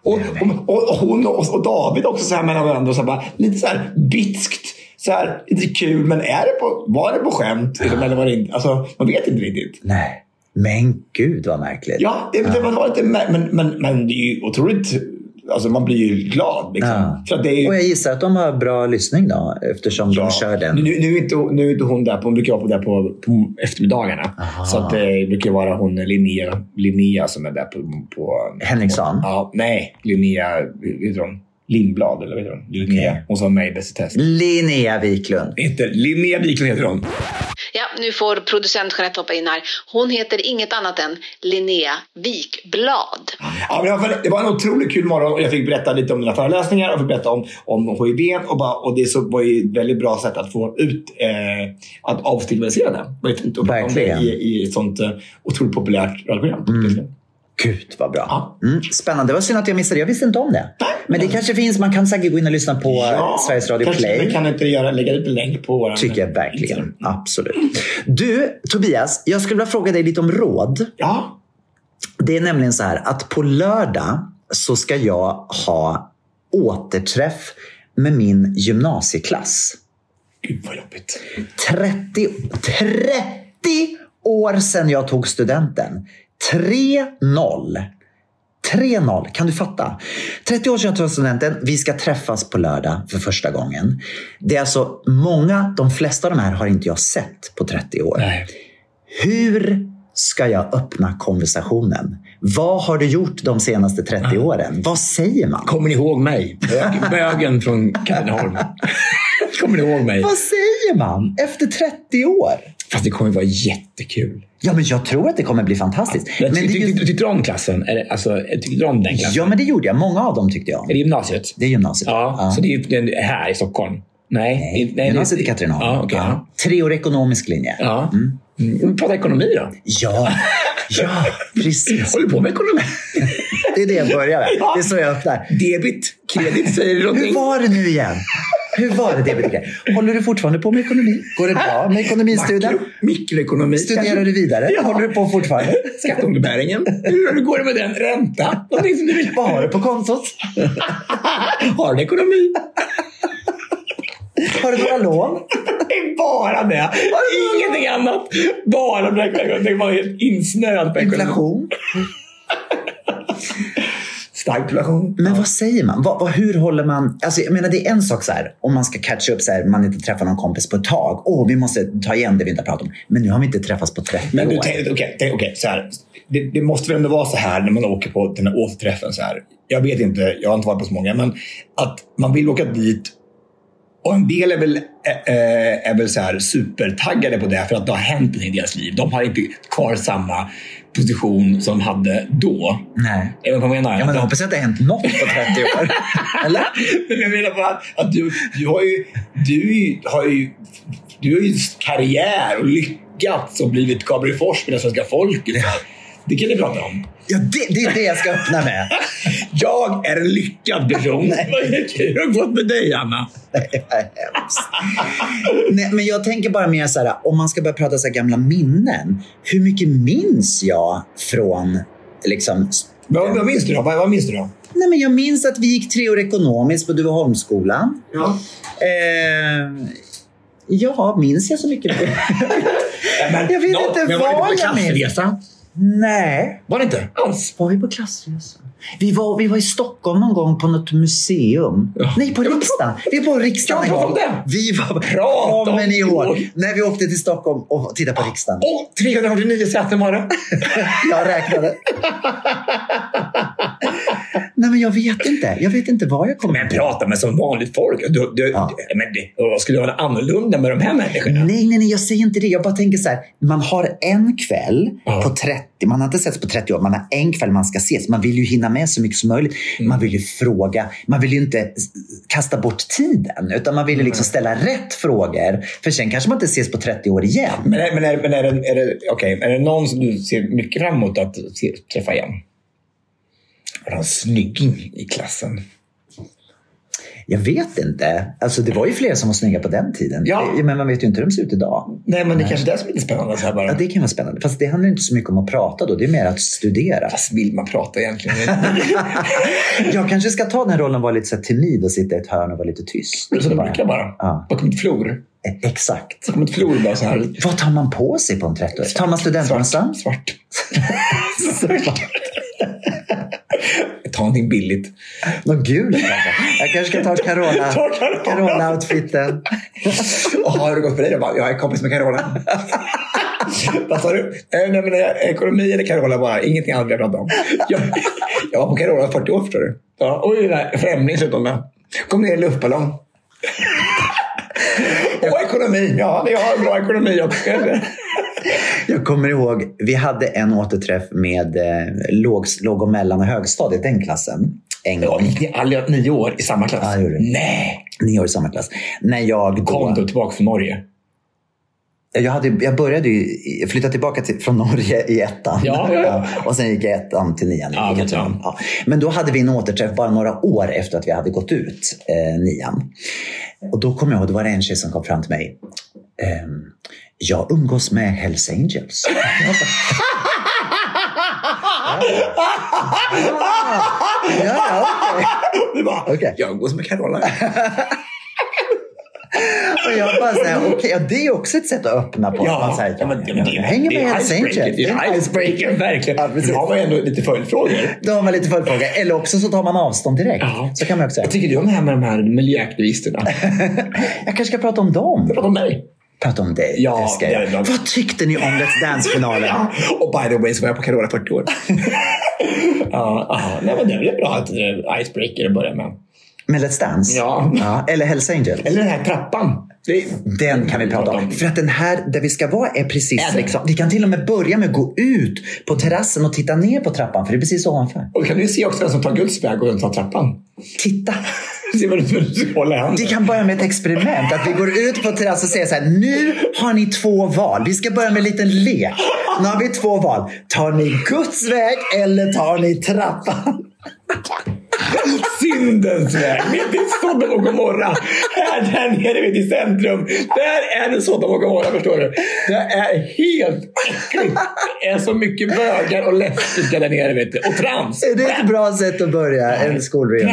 Och, och, och, hon och, och David också så här mellan varandra. Och så bara, lite så här bitskt. Så här, lite kul. Men är det på, var det på skämt? Liksom, Eller var det inte? Alltså, man vet inte riktigt. Nej. Men gud vad märkligt. Ja, det, det var lite, men, men, men det är ju otroligt... Alltså man blir ju glad. Liksom. Ja. Ju, Och jag gissar att de har bra lyssning då eftersom de kör den. Nu, nu, är inte, nu är inte hon där. På, hon brukar vara på där på, på eftermiddagarna. Aha. Så att, eh, det brukar vara hon Linnea, Linnea som är där på... på Henriksson? ja, nej, Linnea vet du hon? Lindblad. Eller vet du hon? Linnea. Hon som var med i Bäst i test. Linnea Wiklund. Heter, Linnea Wiklund heter hon. Ja, nu får producent Jeanette hoppa in här. Hon heter inget annat än Linnea Wikblad. Ja, men det var en otroligt kul morgon och jag fick berätta lite om mina föreläsningar och fick berätta om, om HIV. Och, bara, och det så var ju ett väldigt bra sätt att få ut, eh, att avstigmatisera det. Det var ju fint att prata om det i, i ett sånt eh, otroligt populärt radioprogram. Gud vad bra. Mm, spännande. Det var synd att jag missade det. Jag visste inte om det. Men det kanske finns. Man kan säkert gå in och lyssna på Ja, Sveriges Radio kanske Play. Vi kan inte göra, lägga ut länk på vår... Tycker jag verkligen. Absolut. Du, Tobias. Jag skulle vilja fråga dig lite om råd. Ja. Det är nämligen så här att på lördag så ska jag ha återträff med min gymnasieklass. Gud vad jobbigt. 30, 30 år sedan jag tog studenten. 3-0. 3-0, kan du fatta? 30 år sedan jag tog studenten. Vi ska träffas på lördag för första gången. Det är alltså många, de flesta av de här har inte jag sett på 30 år. Nej. Hur ska jag öppna konversationen? Vad har du gjort de senaste 30 åren? Vad säger man? Kommer ni ihåg mig? Bög, [laughs] bögen från Katrineholm. [laughs] kommer ni ihåg mig? Vad säger man efter 30 år? Fast det kommer vara jättekul. Ja, men jag tror att det kommer bli fantastiskt. Men, Men är tyckte just- du tyckte du om klassen? Alltså, tyckte du om den klassen? Ja, men det gjorde jag. Många av dem tyckte jag om. Är det gymnasiet? Det är gymnasiet. Ja, så det är här i Stockholm? Nej. Nej, det- gymnasiet i Katrineholm. Ja, okej. Ja. Treårig ekonomisk linje. Ja. Mm. Prata ekonomi då. Ja, [laughs] ja precis. Håller på med ekonomi. [laughs] Det är det jag börjar med. Ja. Det är så jag öppnar. Debit, kredit, säger Hur någonting? var det nu igen? Hur var det, DBTG? Håller du fortfarande på med ekonomi? Går det bra med ekonomistudien? Makro, mikroekonomi. Studerar du vidare? Ja. Håller du på fortfarande? Skatteåterbäringen. Hur hur går det med den? Ränta? Någonting som du vill Vad har du på kontot? [laughs] Har du ekonomi? Har du några lån? Det är bara det. Ingenting annat. Bara det. Det var helt insnöad på ekonomi. Inflation? [laughs] Stark inflation. Men vad säger man? Vad, vad, hur håller man... Alltså, jag menar, det är en sak så här, om man ska catcha upp så här, man inte träffar någon kompis på ett tag. Åh, vi måste ta igen det vi inte har pratat om. Men nu har vi inte träffats på 30 Men du, år. okej, tänk- okej, så här. Det, det måste väl ändå vara så här när man åker på den här återträffen. Så här. Jag vet inte, jag har inte varit på så många, men att man vill åka dit och en del är väl, äh, är väl så här supertaggade på det för att det har hänt i deras liv. De har inte kvar samma position som de hade då. Nej. Jag menar? Ja, men jag hoppas att det har hänt något på 30 år. [laughs] Eller? Men jag menar bara att, att du, du har ju, du har ju, du har ju karriär och lyckats och blivit Gabriel Fors med det svenska folket. Det kan ni prata om. Ja, det, det är det jag ska öppna med. [laughs] Jag är en lyckad person. Hur har det gått med dig, Anna? Det är hemskt. Nej, men jag tänker bara mer så här, om man ska börja prata så gamla minnen. Hur mycket minns jag från liksom, Vad, vad minns du då? Vad, vad minns du då? Nej, men jag minns att vi gick tre år ekonomiskt på Duveholmsskolan. Ja. Eh, ja, minns jag så mycket? [laughs] Men, Jag vet inte men vad var det på jag minns. klassresa? Nej. Var det inte? Alls? Var vi på klassresa? Vi var, vi var i Stockholm någon gång på något museum. Ja. Nej, på riksdagen. Vi var på riksdagen en gång. Vi var... Prata om ihåg? ihåg. När vi åkte till Stockholm och tittade på riksdagen. Åh, 349 säten var det. [laughs] Jag räknade. Nej, men jag vet inte. Jag vet inte vad jag kommer Men prata med som vanligt folk. Du, du, Ja. men det, skulle vara annorlunda med de här människorna? Nej, nej, nej, jag säger inte det. Jag bara tänker så här. Man har en kväll Ja. på 30, man har inte setts på 30 år, man har en kväll man ska ses. Man vill ju hinna med så mycket som möjligt. Mm. Man vill ju fråga, man vill ju inte kasta bort tiden, utan man vill ju liksom ställa rätt frågor. För sen kanske man inte ses på 30 år igen. Men, är, men, är, men är, det, är, det, okej, är det någon som du ser mycket fram emot att träffa igen? Är det en snygging i klassen? Jag vet inte. Alltså, det var ju fler som var snygga på den tiden. Ja. Eh, Men man vet ju inte hur de ser ut idag. Nej, men det är kanske är det som är lite spännande. Så här bara. Ja, det kan vara spännande. Fast det handlar inte så mycket om att prata då. Det är mer att studera. Fast vill man prata egentligen? [laughs] Jag kanske ska ta den rollen och vara lite så här timid och sitta i ett hörn och vara lite tyst. så det brukar bara. Ja. Bakom ett flor. Eh, Exakt. Bakom ett flor bara så här. Vad tar man på sig på en 30 Tar man studentmössan? Svart. Svart. [laughs] [laughs] Ta någonting billigt. Någon gul kanske? Jag kanske ska ta Carola, Ta Carola. Carola-outfiten. [laughs] Och har det gått för dig? Jag, bara, jag är kompis med Carola. [laughs] Vad sa du? Nej, men ekonomi eller Carola bara. Ingenting annat vi har pratat om. Jag, jag var på Carola i 40 år förstår du. Ja, oj, där, främling dessutom med. Kom ner i luftballong. Och ekonomi. Ja, jag har bra ekonomi också. Jag kommer ihåg, vi hade en återträff med eh, låg, låg och mellan och högstadiet, den klassen. En gång. gick ni alla nio år i samma klass? Ja, det. Nej! Nio år i samma klass. När jag då... Kom du tillbaka från Norge? Jag, hade, jag började ju, jag flyttade tillbaka till, från Norge i ettan. Ja, ja, [laughs] ja. Och sen gick jag ettan till nian. Ja, jag ja. Men då hade vi en återträff bara några år efter att vi hade gått ut eh, nian. Och då kom jag ihåg, då var det en tjej som kom fram till mig. Ehm, jag umgås med Hells Angels. [laughs] ja, ja, okej. Du bara, Okej. jag umgås med Carola. [laughs] Och jag bara så här, okej, ja, det är också ett sätt att öppna på. Man säger, ja, men, ja, men det, jag hänger med Hells icebreaker. Angels. Det är icebreaker, verkligen. Ja, precis. Då har man ändå lite följdfrågor. Då har man lite följdfråga. Eller också så tar man avstånd direkt. Ja. Så kan man också säga. Vad tycker du om det här med de här miljöaktivisterna? [laughs] Jag kanske ska prata om dem. Prata om mig. Prata om dig. Ja, det ska det jag. Vad tyckte ni om Let's Dance-finalen? [laughs] Ja. Och by the way så var jag på Carola 40 år. [laughs] ja, ja. Nej, men det är väl bra att det är icebreaker att börja med. Med Let's Dance? Ja. Eller Hells Angels? Eller den här trappan. Det, Den kan vi prata om. För att den här där vi ska vara är precis... Är det? Liksom, vi kan till och med börja med att gå ut på terrassen och titta ner på trappan. För det är precis ovanför. Och kan du se också vem som tar Guds väg och vem tar trappan? Titta! [laughs] Se vad du ska handen. Vi kan börja med ett experiment. Att vi går ut på terrassen och säger så här. Nu har ni två val. Vi ska börja med en liten lek. Nu har vi två val. Tar ni Guds väg eller tar ni trappan? Syndens väg, mitt i Sodom och Gomorra. Här där nere vid i centrum. Där är det Sodom och Gomorra förstår du. Det är helt äckligt. Det är så mycket bögar och lesbiska där nere vet du. Och trams. Är det ett bra sätt att börja en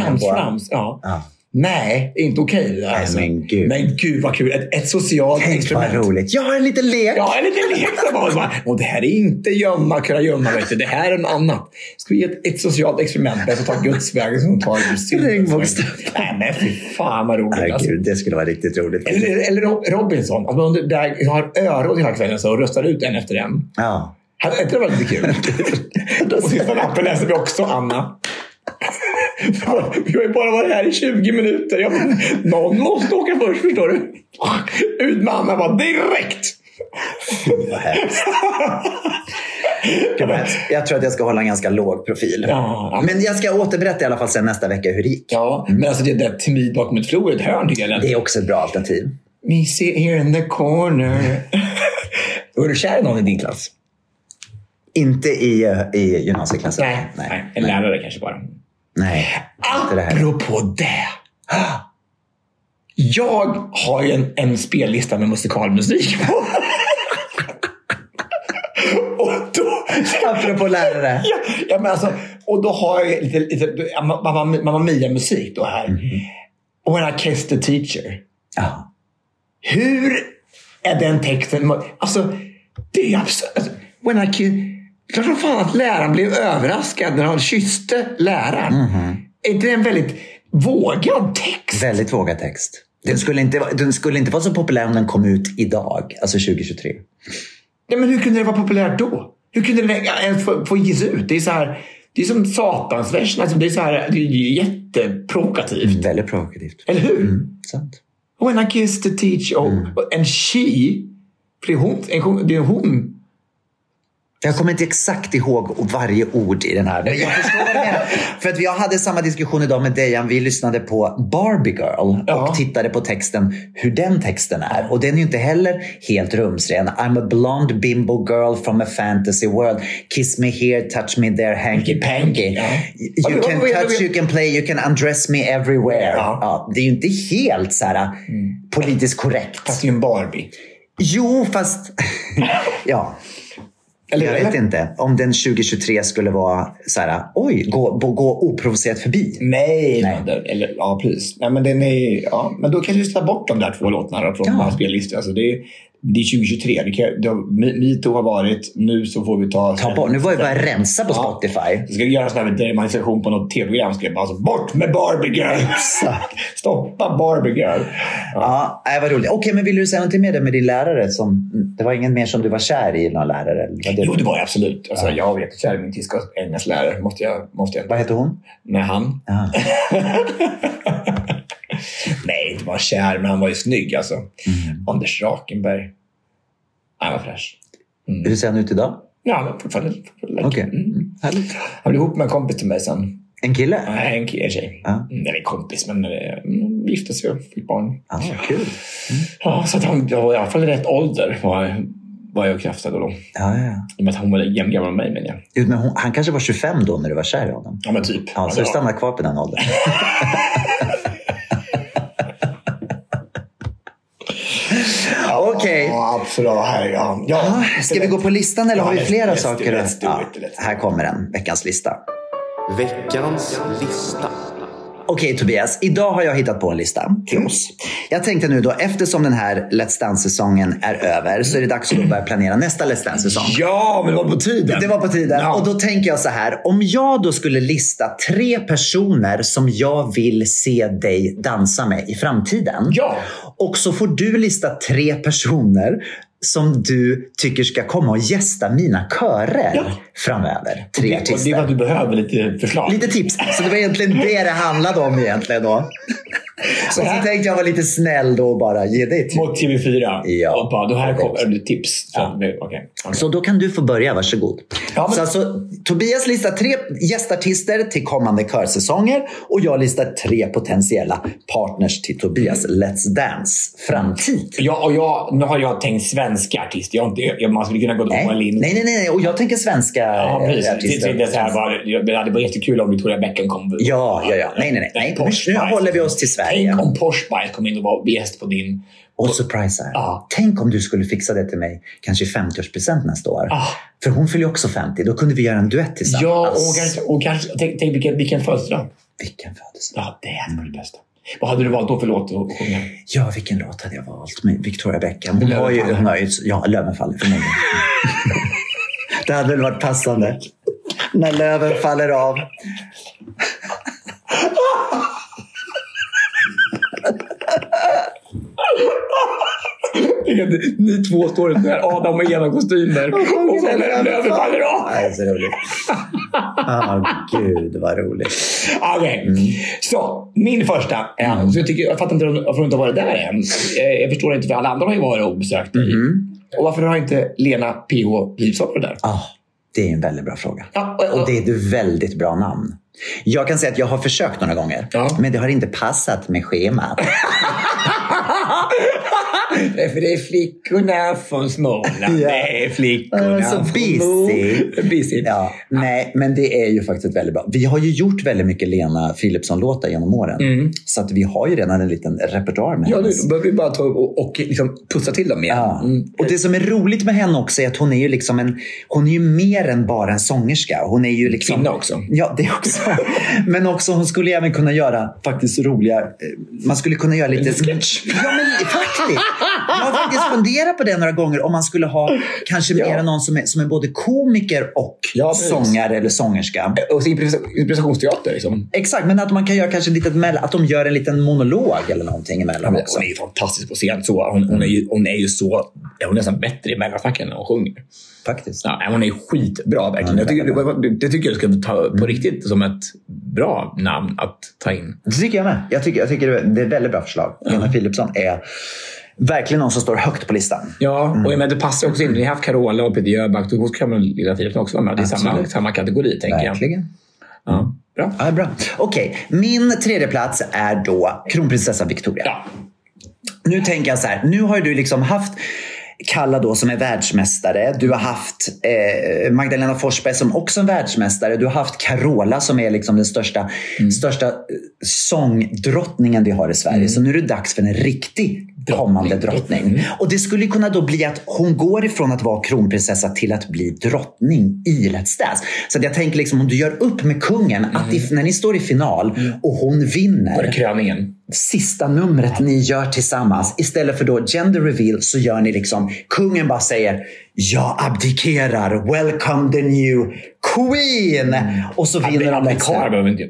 Trams, på? trams. Ja. Ja. Nej, inte okej. Nej, alltså. men gud. Men gud vad kul. Ett, ett socialt Tänk experiment. vad roligt. Jag har en liten lek. Ja, en liten lek som Och det här är inte gömma, kunna gömma. Vet du. Det här är något annat. Ska vi ge ett, ett socialt experiment där vi tar Guds väg som tar. Regnbågstrappan. Nej, men fy fan vad roligt. Nej, alltså. gud, det skulle vara riktigt roligt. Eller, eller Rob- Robinson. Att man där har öron hela kvällen så och röstar ut en efter en. Ja. Hade inte det varit lite kul? [laughs] och sista lappen läser vi också Anna. Vi har ju bara varit här i 20 minuter. Jag bara, någon måste åka först förstår du. Ut med Anna bara direkt. Vad hemskt. Jag tror att jag ska hålla en ganska låg profil. Ja. Men jag ska återberätta i alla fall sen nästa vecka hur det gick. Ja, men alltså det där timid bakom ett flor ett hörn tycker jag. Det är också ett bra alternativ. Me sit here in the corner. [laughs] Var du kär i någon i din klass? Inte i, eh, i gymnasieklassen. Nej, nej. En lärare kanske bara. Nej, inte det här. Apropå det. Jag har ju en, en spellista med musikalmusik på. [laughs] och då... Apropå lärare. Ja, ja, men alltså, och då har jag lite, lite Mamma, Mamma Mia-musik då här. Och When I kissed the teacher. Ja. Hur är den texten? Alltså, det är absurt. Alltså, when I kiss... Klart som fan att läraren blev överraskad när han kysste läraren. Är inte det en väldigt vågad text? Väldigt vågad text. Den skulle, inte, den skulle inte vara så populär om den kom ut idag, alltså 2023. Nej, men hur kunde det vara populärt då? Hur kunde det ens få, få ges ut? Det är så här... Det är som satansversen. Alltså, det är så här, det är jätteprovokativt. Väldigt provokativt. Eller hur? Mm, sant. When I kissed the teacher. Oh, and she. För det är hon- Det är hon. Jag kommer inte exakt ihåg varje ord i den här. Men jag förstår vad menar. [laughs] För att jag hade samma diskussion idag med Dejan. Vi lyssnade på Barbie Girl Ja. och tittade på texten, hur den texten är. Och den är ju inte heller helt rumsren. I'm a blonde bimbo girl from a fantasy world. Kiss me here, touch me there, hanky panky. Ja. You Ja, can touch, you can play, you can undress me everywhere. Ja. Ja, det är ju inte helt så här politiskt korrekt. Fast det är ju en Barbie. Jo, fast... [laughs] ja. Eller, Jag vet inte om den 2023 skulle vara så här, oj, gå, gå, oprovocerat förbi. Nej, Nej. nej. Eller, ja, precis. Nej, men, den är, ja, men då vi ska ta bort de där två låtarna från Ja. spellistan. Alltså, det, det är 2023. Det kan, det har, Me- metoo har varit. Nu så får vi ta... Ta bort, nu var ju bara rensa på Ja. Spotify. Jag ska göra en sån här demonstration på något tv-program. Ska jag bara, alltså, bort med Barbie Girl! [laughs] Stoppa Barbie Girl! Ja. Ja, vad roligt. Okej, men vill du säga någonting mer med din lärare? Som, det var ingen mer som du var kär i, någon lärare? eller det- Jo, det var jag absolut. Alltså, Jag var jättekär i min tyska och engelsklärare. Måste jag, måste jag. Vad heter hon? Nej, han. Ja. [laughs] [laughs] Nej, bara kär, men han var ju snygg alltså. Mm. Anders Rakenberg. Han var fräsch. Hur ser han ut idag? Ja, men fortfarande. fortfarande Okej, mm. mm. härligt. Han blev ihop med en kompis till mig sen. En kille? Nej, en, ki- en tjej. Mm, Eller kompis, men mm, gifte sig och fick barn. Ja, kul. Ja, så att han jag var i alla fall i rätt ålder var, var jag och kraftade då. Ja, ja. I och med att hon var jämngammal med mig, menar jag. Men hon, han kanske var 25 då när du var kär i honom? Ja, men typ. Ja, så du var- stannar kvar på den åldern. [laughs] [laughs] Okej. Ja, absolut. Här, ja. Ja, Ja, Ska vi gå på listan eller Ja, har vi flera let's saker? let's do Ja, it, let's do här kommer den, veckans lista. Veckans lista. Okej Tobias, idag har jag hittat på en lista till oss. Jag tänkte nu då, eftersom den här Let's Dance-säsongen är över så är det dags att börja planera nästa Let's Dance-säsong. Ja, men det var på tiden. Det var på tiden. Ja. Och då tänker jag så här. Om jag då skulle lista tre personer som jag vill se dig dansa med i framtiden. Ja. Och så får du lista tre personer som du tycker ska komma och gästa mina körer Ja. framöver. Tre Det, och det artister. var att du behöver lite förslag. Lite tips. Så det var egentligen det det handlade om egentligen då. [laughs] Så, så tänkte jag vara lite snäll då och bara ge dig tips. Mot TV4. Ja. Och bara, då här kommer tips. Så, nu, okej. Okej. Så då kan du få börja, varsågod. Ja, men- Så alltså, Tobias listar tre gästartister till kommande körsäsonger och jag listar tre potentiella partners till Tobias Let's Dance framtid. Ja, och jag, nu har jag tänkt svenska artister. Jag inte, jag, man skulle kunna gå Nej. på en linje. nej, nej, nej, och jag tänker svenska Ja, eh, precis. Artister. det, det, här, var, det hade varit jättekul om Victoria Beckham kom. Ja, ja, ja. Nej, nej, nej. nej. Nu, håller vi oss till Sverige. Tänk om Spice kom in och var gäst på din... Och surprisar. Ja. Tänk om du skulle fixa det till mig, kanske i 50-årspresent nästa år. Ah. För hon fyller också 50. Då kunde vi göra en duett tillsammans. Ja, och kanske, och kanske tänk, tänk vilken, vilken födelsedag. Vilken födelsedag. Ja, det hade varit det bästa. Vad hade du valt då för låt att sjunga? Ja, vilken låt hade jag valt med Victoria Beckham? Hon har ju, hon har ju, ja, Lövenfaller förmodligen. [laughs] det hade väl varit passande. När löven faller av. Ni två står där, Adam och Eva kostymer. Och sen Löven faller av. Nej, så roligt. Ah, gud vad roligt. Okej, Mm. så min första. Ja, så jag, tycker, jag fattar inte varför hon inte har varit där än. Eh, Jag förstår inte, för alla andra har ju varit och besökt dig. Mm. Och varför har inte Lena PH Livsson varit där? Ah, det är en väldigt bra fråga. Ja, och- Och det är ett väldigt bra namn. Jag kan säga att jag har försökt några gånger, Ja. men det har inte passat med schemat. [laughs] Är för det är flickorna från Småland. Ja. Det är flickorna Så från busy. Busy. Ja, nej, men det är ju faktiskt väldigt bra. Vi har ju gjort väldigt mycket Lena Philipsson-låtar genom åren. Så att vi har ju redan en liten repertoar med Ja, nu hennes. behöver vi bara ta och, och liksom pussa till dem igen. Ja. Mm. Och det som är roligt med henne också är att hon är ju liksom en, hon är ju mer än bara en sångerska. Hon är ju liksom, Kvinna också. Ja, det också. [laughs] Men också hon skulle även kunna göra faktiskt roliga, eh, man skulle kunna göra lite... Lite sketch. Ja, men faktiskt. Har faktiskt funderat på det några gånger om man skulle ha kanske Ja. mer någon som är, som är både komiker och Ja, sångare eller sångerska. Och så improvisationsteater liksom. Exakt, men att man kan göra kanske litet mellan, att de gör en liten monolog eller någonting emellan också. hon är ju fantastisk på scen. Så hon, hon, är ju, hon är ju så... Hon är nästan bättre i mellanfacken när hon sjunger. Faktiskt. Ja, hon är skitbra verkligen. Ja, jag det tycker, det, det tycker jag ska ta på riktigt som ett bra namn att ta in. Det tycker jag med. Jag tycker, jag tycker det är ett väldigt bra förslag. Lena Philipsson är verkligen någon som står högt på listan. Ja, och jag menar, det passar också in. Ni har haft Carola och Peter Jöback. Då kan väl Lilla Philipsson också vara med. Det är samma, samma kategori, tänker jag. Verkligen. Ja, bra. Ja, bra. Okej, min tredje plats är då kronprinsessa Victoria. Ja. Nu tänker jag så här, nu har du liksom haft Kalla då som är världsmästare. Du har haft eh, Magdalena Forsberg som också är världsmästare. Du har haft Carola som är liksom den största, största eh, sångdrottningen vi har i Sverige. Så nu är det dags för en riktig kommande drottning. Och det skulle kunna då bli att hon går ifrån att vara kronprinsessa till att bli drottning i Let's Dance. Så jag tänker liksom om du gör upp med kungen, att if, när ni står i final och hon vinner Var det kröningen? Sista numret ni gör tillsammans. Istället för då gender reveal så gör ni liksom, kungen bara säger jag abdikerar, welcome the new queen. Och så vinner de Abdikera behöver inte,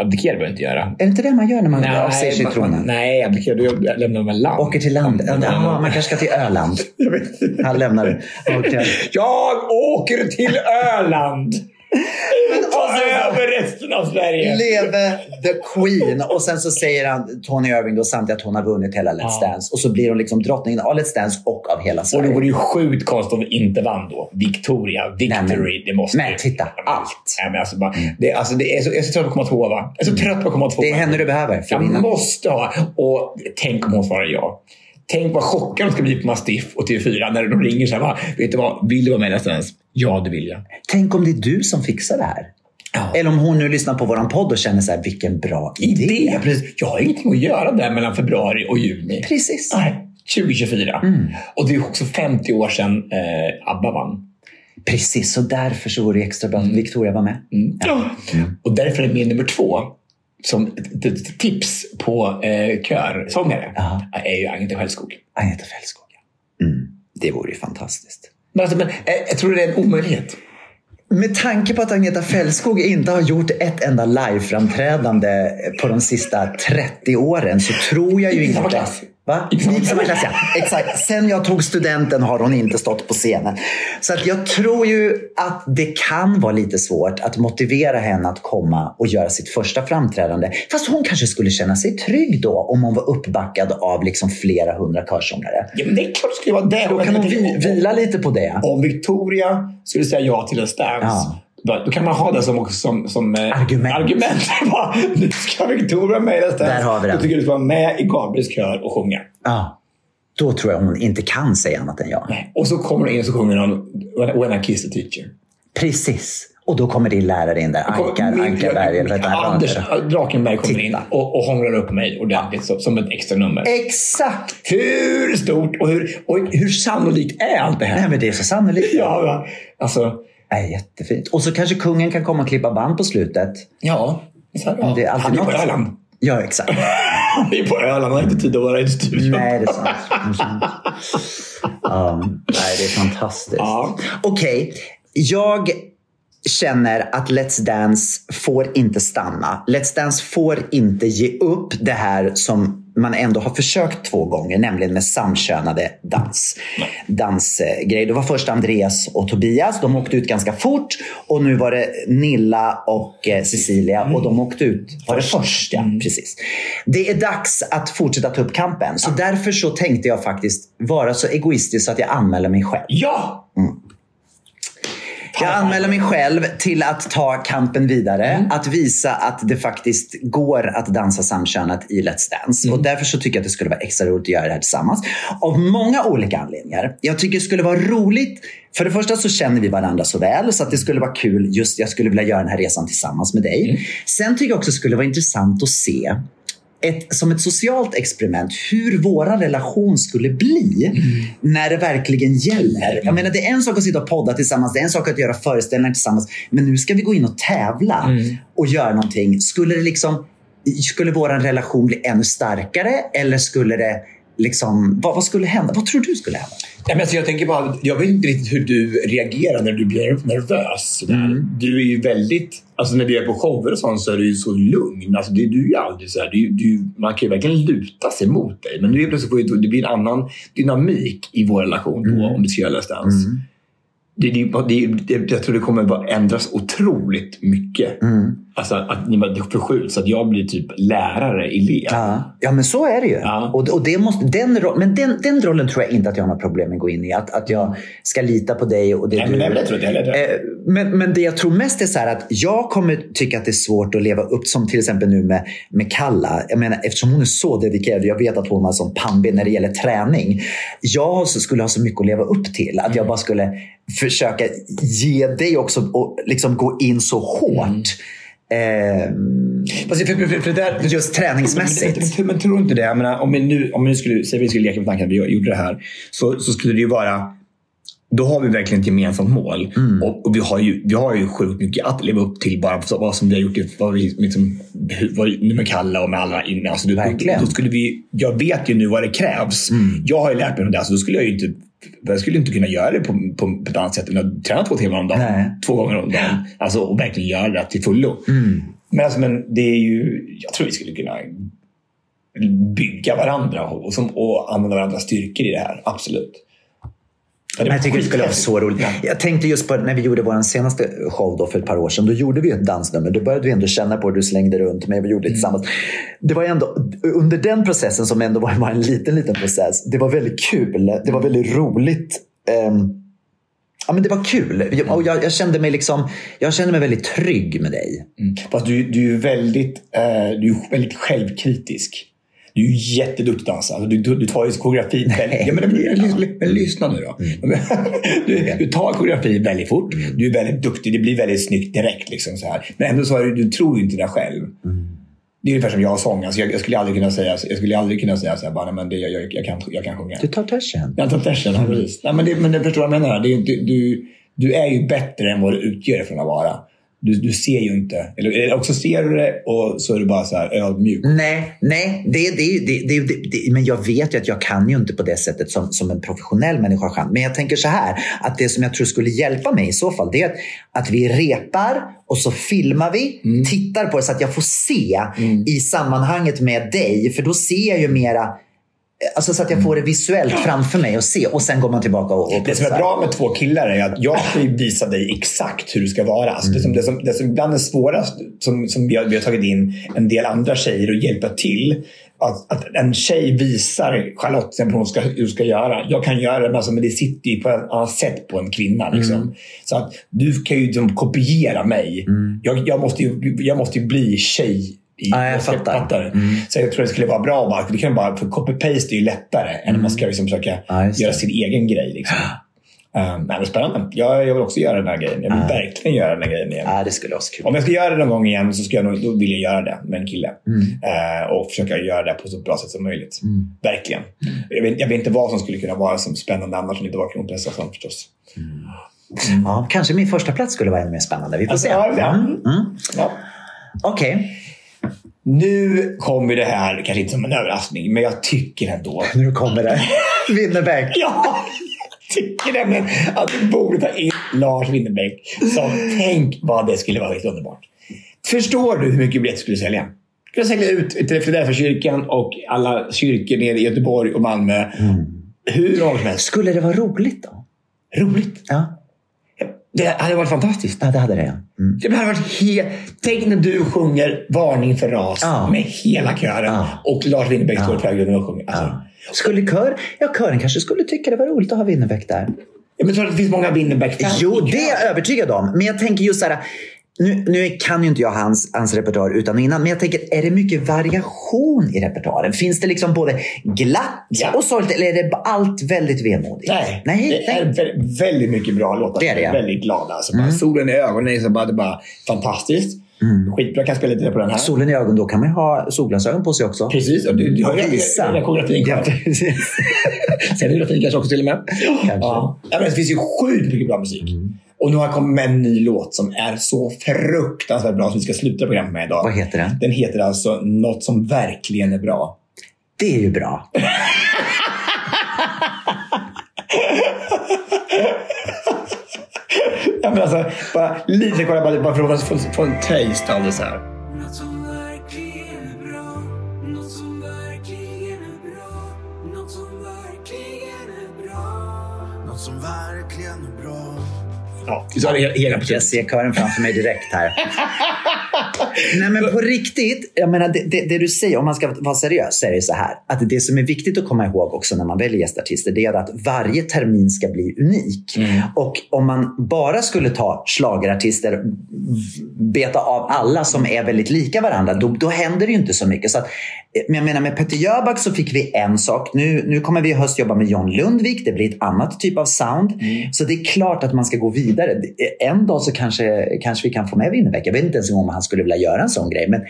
abdikera behöver inte göra. Är det inte det man gör när man avsäger sig man- tronen? nej, abdikera. Du lämnar väl land. Åker till land. Ja, Ja, man kanske ska till Öland. [laughs] Han lämnar okay. Jag åker till Öland! Ta över resten av Sverige! Leve the Queen. Och sen så säger han, Tony Irving då samtidigt att hon har vunnit hela Let's Ja. Dance. Och så blir hon liksom drottningen av Let's Dance och av hela Och Sverige. det vore ju sjukt konstigt om vi inte vann då. Victoria, Victory, Nej, men- det måste men ju- titta, allt. Nej, men alltså bara, det, alltså, det är så, jag är så trött på att komma tvåa. Jag är så trött på att komma tvåa. Det är henne du behöver Jag vinna. måste ha. Och tänk om hon svarar ja. Tänk vad chockad de ska bli på Mastiff och TV4 när de ringer så här. va, Vet du vad? Vill du vara med Let's Dance? Ja, det vill jag. Tänk om det är du som fixar det här. Eller om hon nu lyssnar på våran podd och känner så här, vilken bra idé. Idé, precis. Jag har ingenting att göra där mellan februari och juni. Precis. Nej, 2024. Och det är också 50 år sedan eh, ABBA vann. Precis, så därför så vore det extra bra att Victoria var med. Ja. Och därför är min nummer två, som tips på eh, körsångare, Ja. är ju Agneta Skällskog. Agneta Fältskog. Mm. Det vore ju fantastiskt. Men, alltså, men, eh, jag tror det är en omöjlighet. Med tanke på att Agneta Fältskog inte har gjort ett enda liveframträdande på de sista 30 åren så tror jag ju inte... Va? Klass, ja. Exakt. Sen jag tog studenten har hon inte stått på scenen. Så att jag tror ju att det kan vara lite svårt att motivera henne att komma och göra sitt första framträdande. Fast hon kanske skulle känna sig trygg då om hon var uppbackad av liksom flera hundra körsångare. Ja, men det är klart det skulle vara det. Då kan hon vi, vila lite på det. Om Victoria skulle säga ja till en stance, Ja. Då, då kan man ha det som, som, som eh, Argument. argument. [laughs] Nu ska Victoria stance. Där har vi den. Då tycker du ska vara med i Gabriels kör och sjunga. Ja. Då tror jag hon inte kan säga annat än ja. Och så kommer du in och så sjunger hon When I kiss the teacher. Precis. Och då kommer din lärare in där. Ankar, Min- Ankarberg. Eller vad? Anders Drakenberg kommer in Titta. och, och hånglar upp mig ordentligt som, som ett extra nummer. Exakt! Hur stort och hur, och hur sannolikt är allt det här? Nej, men det är så sannolikt. Ja, ja. alltså... Nej, jättefint. Och så kanske kungen kan komma och klippa band på slutet. Ja. Så här, ja. Det är alltid Han är på. Öland. Ja, exakt. [laughs] Han är på Öland. Han har inte tid att vara i studion. Nej, det är sant. Det är sant. Ja, nej, det är fantastiskt. Ja. Okej, jag känner att Let's Dance får inte stanna. Let's Dance får inte ge upp det här som man ändå har försökt två gånger, nämligen med samkönade dans. dansgrej. Det var först Andreas och Tobias. De åkte ut ganska fort och nu var det Nilla och eh, Cecilia och de åkte ut var det först. Ja, precis. Det är dags att fortsätta ta upp kampen. Så därför så tänkte jag faktiskt vara så egoistisk så att jag anmäler mig själv. Ja! Jag anmäler mig själv till att ta kampen vidare. Att visa att det faktiskt går att dansa samkönat i Let's Dance. Och därför så tycker jag att det skulle vara extra roligt att göra det här tillsammans. Av många olika anledningar. Jag tycker det skulle vara roligt. För det första så känner vi varandra så väl så att det skulle vara kul. Just jag skulle vilja göra den här resan tillsammans med dig. Sen tycker jag också det skulle vara intressant att se ett, som ett socialt experiment hur våra relation skulle bli när det verkligen gäller. Jag menar, det är en sak att sitta och podda tillsammans, det är en sak att göra föreställningar tillsammans. Men nu ska vi gå in och tävla och göra någonting. Skulle det liksom skulle vår relation bli ännu starkare eller skulle det liksom, vad, vad skulle hända? Vad tror du skulle hända? Nej, men alltså, jag tänker bara, jag vet inte riktigt hur du reagerar när du blir nervös. Mm. Du är ju väldigt, alltså när du är på shower och sånt så är du ju så lugn. Alltså, det, du är aldrig så här, du, du, man kan ju verkligen luta sig mot dig. Men nu är plötsligt får ju- det blir en annan dynamik i vår relation då, om vi ska göra Let's Dance. Mm. Det, det, det, jag tror det kommer att ändras otroligt mycket. Mm. Alltså att det förskjuts, så att jag blir typ lärare, elev. Ja, ja men så är det ju. Ja. Och, och det måste, den, men den, den rollen tror jag inte att jag har några problem med att gå in i. Att, att jag ska lita på dig och det Nej, du... men jag tror inte heller det. Eh, men, men det jag tror mest är så att jag kommer tycka att det är svårt att leva upp som till exempel nu med, med Kalla. Jag menar, eftersom hon är så dedikerad och jag vet att hon har som pannben när det gäller träning. Jag skulle ha så mycket att leva upp till. Att jag bara skulle försöka ge dig också och liksom gå in så hårt. Ehm, Fast för, för, för, för det där, just träningsmässigt. Men, men, tror inte det? Jag menar, om vi nu, om vi skulle, säg vi skulle leka med tanken att vi gjorde det här. Så, så skulle det ju vara då har vi verkligen ett gemensamt mål. Mm. Och, och vi, har ju, vi har ju sjukt mycket att leva upp till bara vad som vi har gjort. Vad vi, liksom, vad, med Kalle och med alla inne. Alltså, då, Verkligen. Då skulle vi, jag vet ju nu vad det krävs. Mm. Jag har ju lärt mig om det. Så då skulle jag ju inte jag skulle inte kunna göra det på, på, på ett annat sätt än att träna två timmar om dagen. Nej. Två gånger om dagen. Alltså, och verkligen göra det till fullo. Mm. Men, alltså, men det är ju, jag tror vi skulle kunna bygga varandra och, som, och använda varandras styrkor i det här. Absolut. Men jag tycker det skulle vara så roligt. Ja. Jag tänkte just på när vi gjorde vår senaste show då för ett par år sedan. Då gjorde vi ett dansnummer. Då började vi ändå känna på det. Du slängde runt mig. Vi gjorde det tillsammans. Det var ändå, under den processen som ändå var en liten, liten process. Det var väldigt kul. Det var väldigt roligt. Ehm, ja, men det var kul. Jag- Och jag, jag, kände mig liksom, jag kände mig väldigt trygg med dig. Mm. Fast du, du är väldigt, eh, du är väldigt självkritisk. Du är ju jätteduktig dansa. Alltså, du, du, du tar ju koreografi väldigt... Ja, men, men, men, lyssna nu då. [laughs] Du, du tar koreografi väldigt fort. Du är väldigt duktig. Det blir väldigt snyggt direkt. Liksom, så här. Men ändå så är du, du tror ju inte det själv. Det är ungefär som jag och sång. Alltså, jag, jag skulle aldrig kunna säga, jag skulle aldrig kunna säga så här, bara, men det, jag, jag, jag, kan, jag kan sjunga. Du tar törsen. Jag tar tersen, ja, precis. Nej, men, det, men det förstår jag menar. Det är, inte- du, du är ju bättre än vad du utger från att vara. Du, du ser ju inte. Eller, också ser du det och så är du bara så här ödmjuk. Nej, nej det, det, det, det, men jag vet ju att jag kan ju inte på det sättet som, som en professionell människa kan. Men jag tänker så här, att det som jag tror skulle hjälpa mig i så fall, det är att, att vi repar och så filmar vi, tittar på det så att jag får se i sammanhanget med dig. För då ser jag ju mera, alltså så att jag får det visuellt framför mig och se. Och sen går man tillbaka och, och Det som är bra med två killar är att jag ju visa dig exakt hur du ska vara. Alltså det, som, det, som, det som ibland är svårast, som, som vi, har, vi har tagit in en del andra tjejer och hjälpa till. Att, att en tjej visar Charlotte hur hon ska, hur hon ska göra. Jag kan göra det, men, alltså, men det sitter ju på ett annat sätt på en kvinna. Liksom. Så att du kan ju liksom kopiera mig. Jag, jag, måste ju, jag måste ju bli tjej. I, Ja, jag fattar. Så jag tror det skulle vara bra bara, det kan bara, för copy-paste är ju lättare än att man ska liksom försöka Ja, göra sin egen grej. Liksom. Um, nej, men spännande. Jag, jag vill också göra den här grejen. Jag vill verkligen göra den här grejen igen. Ja, det skulle vara så kul. Om jag ska göra det någon gång igen så ska jag nog, då vill jag göra det med en kille. Eh, och försöka göra det på så bra sätt som möjligt. Verkligen. Jag, vet, jag vet inte vad som skulle kunna vara som spännande annars om det inte var kronprinsessan förstås. Ja, kanske min första plats skulle vara ännu mer spännande. Vi får se. Ja, ja. Mm, mm. Ja. Okej, Nu kommer det här kanske inte som en överraskning, men jag tycker ändå nu kommer det. Winnerbäck. [laughs] Ja, jag tycker nämligen att du borde ta in Lars Winnerbäck. Tänk vad det skulle vara helt underbart. Förstår du hur mycket biljetter skulle sälja? Skulle sälja ut till Filadelfia-kyrkan och alla kyrkor nere i Göteborg och Malmö. Hur många som helst. Skulle det vara roligt då? Roligt. Ja, Det hade varit fantastiskt. ja det hade det. ja. Mm. Det hade varit he- Tänk när du sjunger Varning för ras Ja. med hela kören Ja. och Lars Winnerbäck står i förgrunden och sjunger. Alltså, Ja. Skulle kör, ja, kören kanske skulle tycka det var roligt att ha Winnerbäck där. Jag tror att det finns många Winnerbäck-fans. Jo, det är jag övertygad om. Men jag tänker just så här. Nu, nu kan ju inte jag hans, hans repertoar utan och innan, men jag tänker, är det mycket variation i repertoaren? Finns det liksom både glatt Ja. och sorgligt eller är det allt väldigt vemodigt? Nej, Nej, det är vä- väldigt mycket bra låtar. Det är det, ja. väldigt glad. Alltså, bara Solen i ögonen är så bara, det är bara fantastiskt. Skitbra, jag kan spela lite på den här. Solen i ögonen, då kan man ha solglasögon på sig också. Precis, och du, du har ju den koreografin kvar. precis. [laughs] Scenografin kanske också till och med. Ja. Ja, men det finns ju sjukt mycket bra musik. Mm. Och nu har jag kommit med en ny låt som är så fruktansvärt bra som vi ska sluta programmet med idag. Vad heter den? Den heter alltså Något som verkligen är bra. Det är ju bra. [laughs] Ja, men alltså, bara lite kolla bara, bara för att få, få en taste av det så här. Ja, så har hela, hela Jag ser kören framför mig direkt här. [laughs] Nej men på riktigt, jag menar det, det, det, du säger, om man ska vara seriös, så är det så här. Att det som är viktigt att komma ihåg också när man väljer gästartister, det är att varje termin ska bli unik. Mm. Och om man bara skulle ta slagerartister, beta av alla som är väldigt lika varandra, då, då händer det ju inte så mycket. Så att, men jag menar med Peter Jöback så fick vi en sak. Nu, nu kommer vi i höst jobba med John Lundvik. Det blir ett annat typ av sound. Mm. Så det är klart att man ska gå vidare. En dag så kanske, kanske vi kan få med Winnerbäck. Jag vet inte ens om han skulle vilja göra en sån grej. Men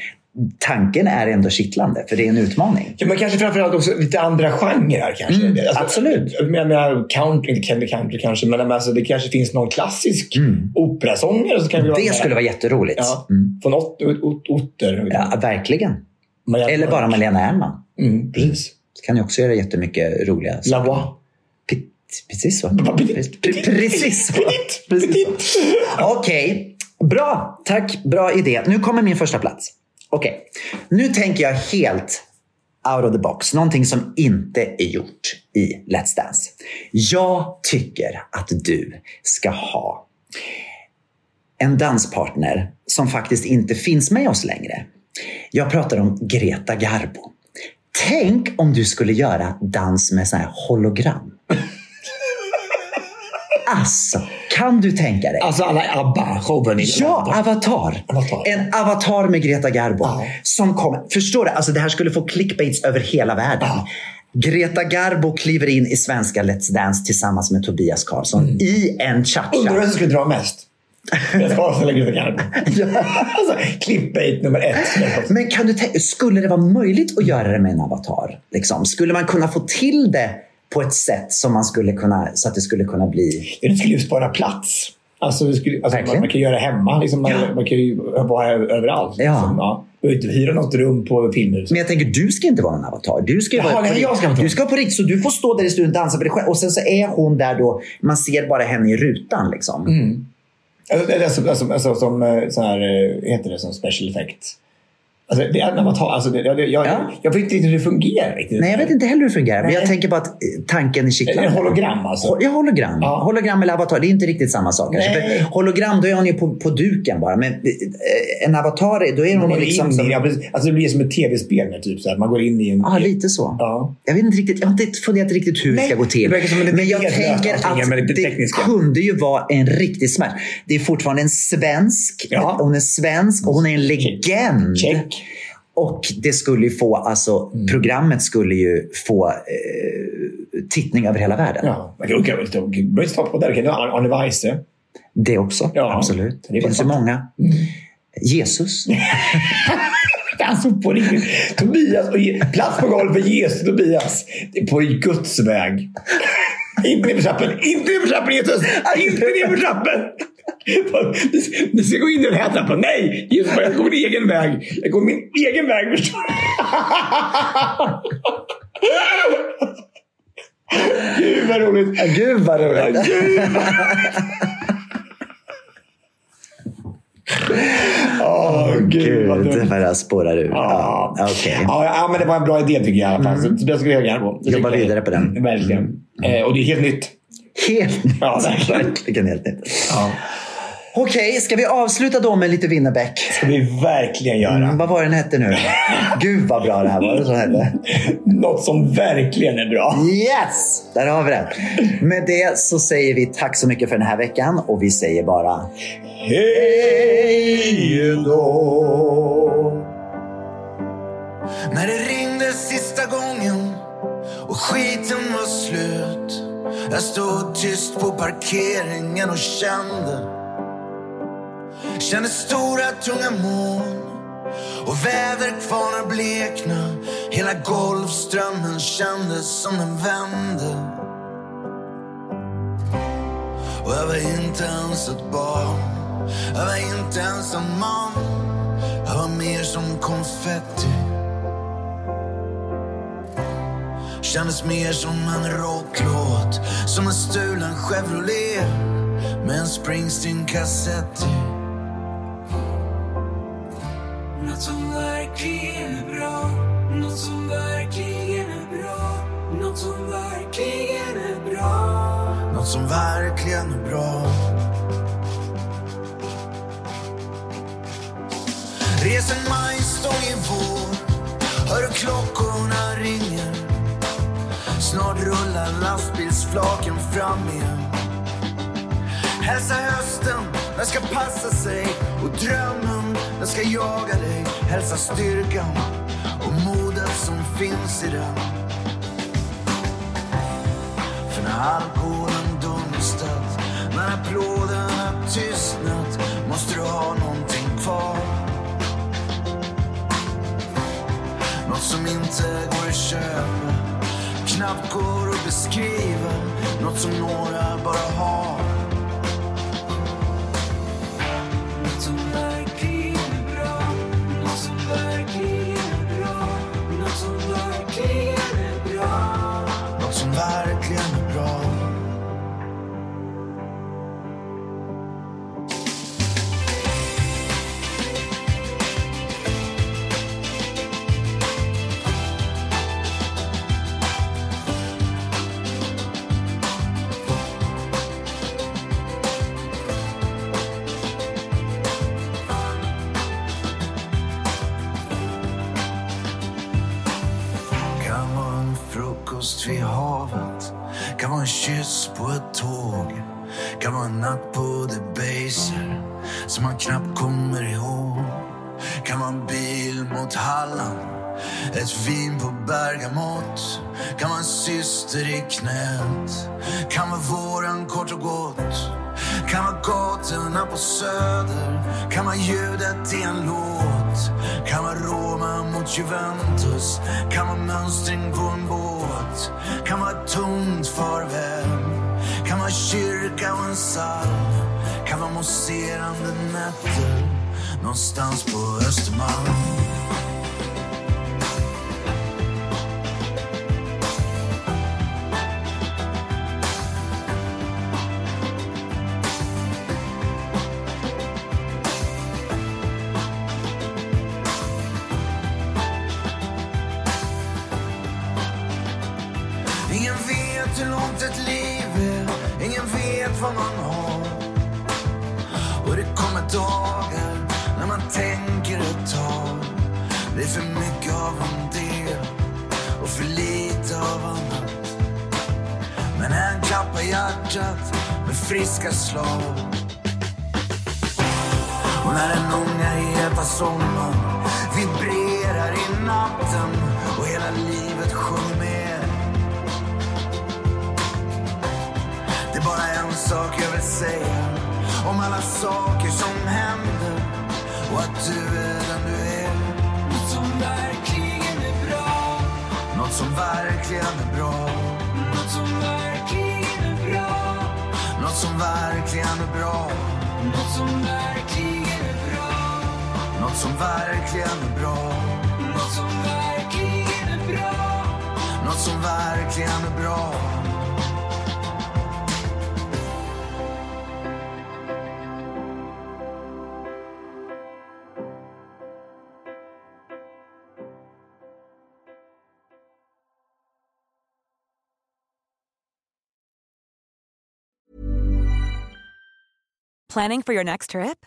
tanken är ändå kittlande, för det är en utmaning. Ja, men kanske framförallt också lite andra genrer. Kanske. Mm, Alltså, absolut. Jag menar, country, inte country, country kanske, men alltså, det kanske finns någon klassisk operasångare. Så kan vi Mm. Det skulle vara jätteroligt. Ja, Mm. Från ot, ot, ot, Otter. Ja, verkligen. Marianne Eller bara. Malena Ernman. Mm, precis. kan ju också göra jättemycket roliga saker. Lavois. P- Precis så. Precis så. Okej, bra. Tack, bra idé. Nu kommer min första plats. Okej, nu tänker jag helt out of the box. Någonting som inte är gjort i Let's Dance. Jag tycker att du ska ha en danspartner som faktiskt inte finns med oss längre. Jag pratar om Greta Garbo. Tänk om du skulle göra dans med sån här hologram. Alltså, kan du tänka dig? Alltså alla ABBA-showen. Ja. Avatar. Avatar. En avatar med Greta Garbo. Ja. Som kommer. Förstår du? Alltså, det här skulle få clickbaits över hela världen. Ja. Greta Garbo kliver in i svenska Let's Dance tillsammans med Tobias Karlsson i en Undrar cha-cha. vem som skulle dra mest? Jag ska avslöja Greta Garbo. [laughs] Alltså, clickbait nummer ett. Men kan du skulle det vara möjligt att göra det med en avatar? Liksom? Skulle man kunna få till det på ett sätt som man skulle kunna, så att det skulle kunna bli... Det skulle ju spara plats. Alltså, skulle, alltså, man, man kan göra det hemma. Liksom, man, Ja. man kan ju vara överallt. Ja. Liksom, ja. Inte hyra något rum på Filmhuset. Men jag tänker, du ska inte vara en avatar. Du ska Jaha, vara nej, jag ska Du ska vara på riktigt. Så du får stå där i studion och dansa för dig själv. Och sen så är hon där då. Man ser bara henne i rutan. Liksom. Mm. Alltså, alltså, alltså, alltså, som eh, så här, eh, heter det som special effect. Alltså, det är när man tar, alltså, det, jag, jag, Ja. jag vet inte hur det fungerar. Riktigt. Nej, jag vet inte heller hur det fungerar. Men Nej. jag tänker på att eh, tanken är kittlande. det hologram alltså? Ja, hologram. Ja. Hologram eller avatar, det är inte riktigt samma sak. För hologram, då är hon ju på, på duken bara. Men eh, en avatar, då är hon ju liksom... i, Som, precis. alltså, det blir som ett tv-spel. Typ, så här. Man går in i en... ja, lite så. Ja. Jag vet inte riktigt, jag har inte funderat riktigt hur det Nej, ska gå till. det men jag tänker att men det det kunde ju vara en riktig smärt. Det är fortfarande en svensk. Ja. Hon är svensk och hon är en legend. Check. Och det skulle ju få, alltså Mm. programmet skulle ju få eh, tittning över hela världen. Ja. Man kan, inte stoppa på där. Arne Weise. Det också, Ja. absolut. Det finns ju många. Jesus. [laughs] Alltså på riktigt. Tobias och plats på golvet för Jesus och Tobias. På Guds väg. Inte ner för trappen. Inte ner för trappen Jesus! Inte ner för trappen! Ni- Ni ska gå in i den här trappan. Nej! Bara, jag går min egen väg. Jag går min egen väg. Förstår du? Gud vad roligt. Gud vad roligt. Åh, gud vad Gud, det dumt. bara spårar ur. Ja. Ja. okej. Ja, ja, men det var en bra idé tycker jag i alla fall. Så det ska vi göra på. Det Jobba jag. vidare på den. Verkligen. Eh, och det är helt nytt. Helt nytt. Ja. Verkligen helt nytt. Ja. Okej, ska vi avsluta då med lite Winnerbäck? ska vi verkligen göra. Mm, vad var den hette nu? Gud vad bra det här var. Det hette. Något som verkligen är bra. Yes! Där har vi det. Med det så säger vi tack så mycket för den här veckan och vi säger bara Hej då! När det ringde sista gången och skiten var slut Jag stod tyst på parkeringen och kände Kände stora tunga moln. Och väderkvarnar blekna. Hela Golfströmmen kändes som den vände. Och jag var inte ens ett barn. Jag var inte ens en man. Jag var mer som konfetti. Kändes mer som en rocklåt. Som en stulen Chevrolet. Med en Springsteen-kassett i. Något som verkligen är bra. Något som verkligen är bra. Något som verkligen är bra. Något som verkligen är bra. Res en majstång i vår. Hör hur klockorna ringer. Snart rullar lastbilsflaken fram igen. Hälsa hösten, den ska passa sig? Och drömma den ska jaga dig Hälsa styrkan och modet som finns i den. För när alkoholen dunstat När applåderna tystnat Måste du ha någonting kvar. Något som inte går att köpa Knappt går att beskriva. Något som några bara har. Frukost vid havet. Kan vara en kyss på ett tåg. Kan vara en natt på Debaser Som man knappt kommer ihåg. Kan vara en bil mot Halland Ett vin på Bergamot. Kan vara en syster i knät. Kan vara våren kort och gott. Kan vara gatorna på Söder. Kan vara ljudet i en låt. Kan vara Roma mot Juventus? Kan vara mönstring på en båt? Kan vara ett tomt farväl? Kan vara kyrka och en psalm Kan vara mousserande nätter? Någonstans på Östermalm. let's get slow. Något som verkligen är bra. Något som verkligen är bra. Något som verkligen är bra. Planning for your next trip?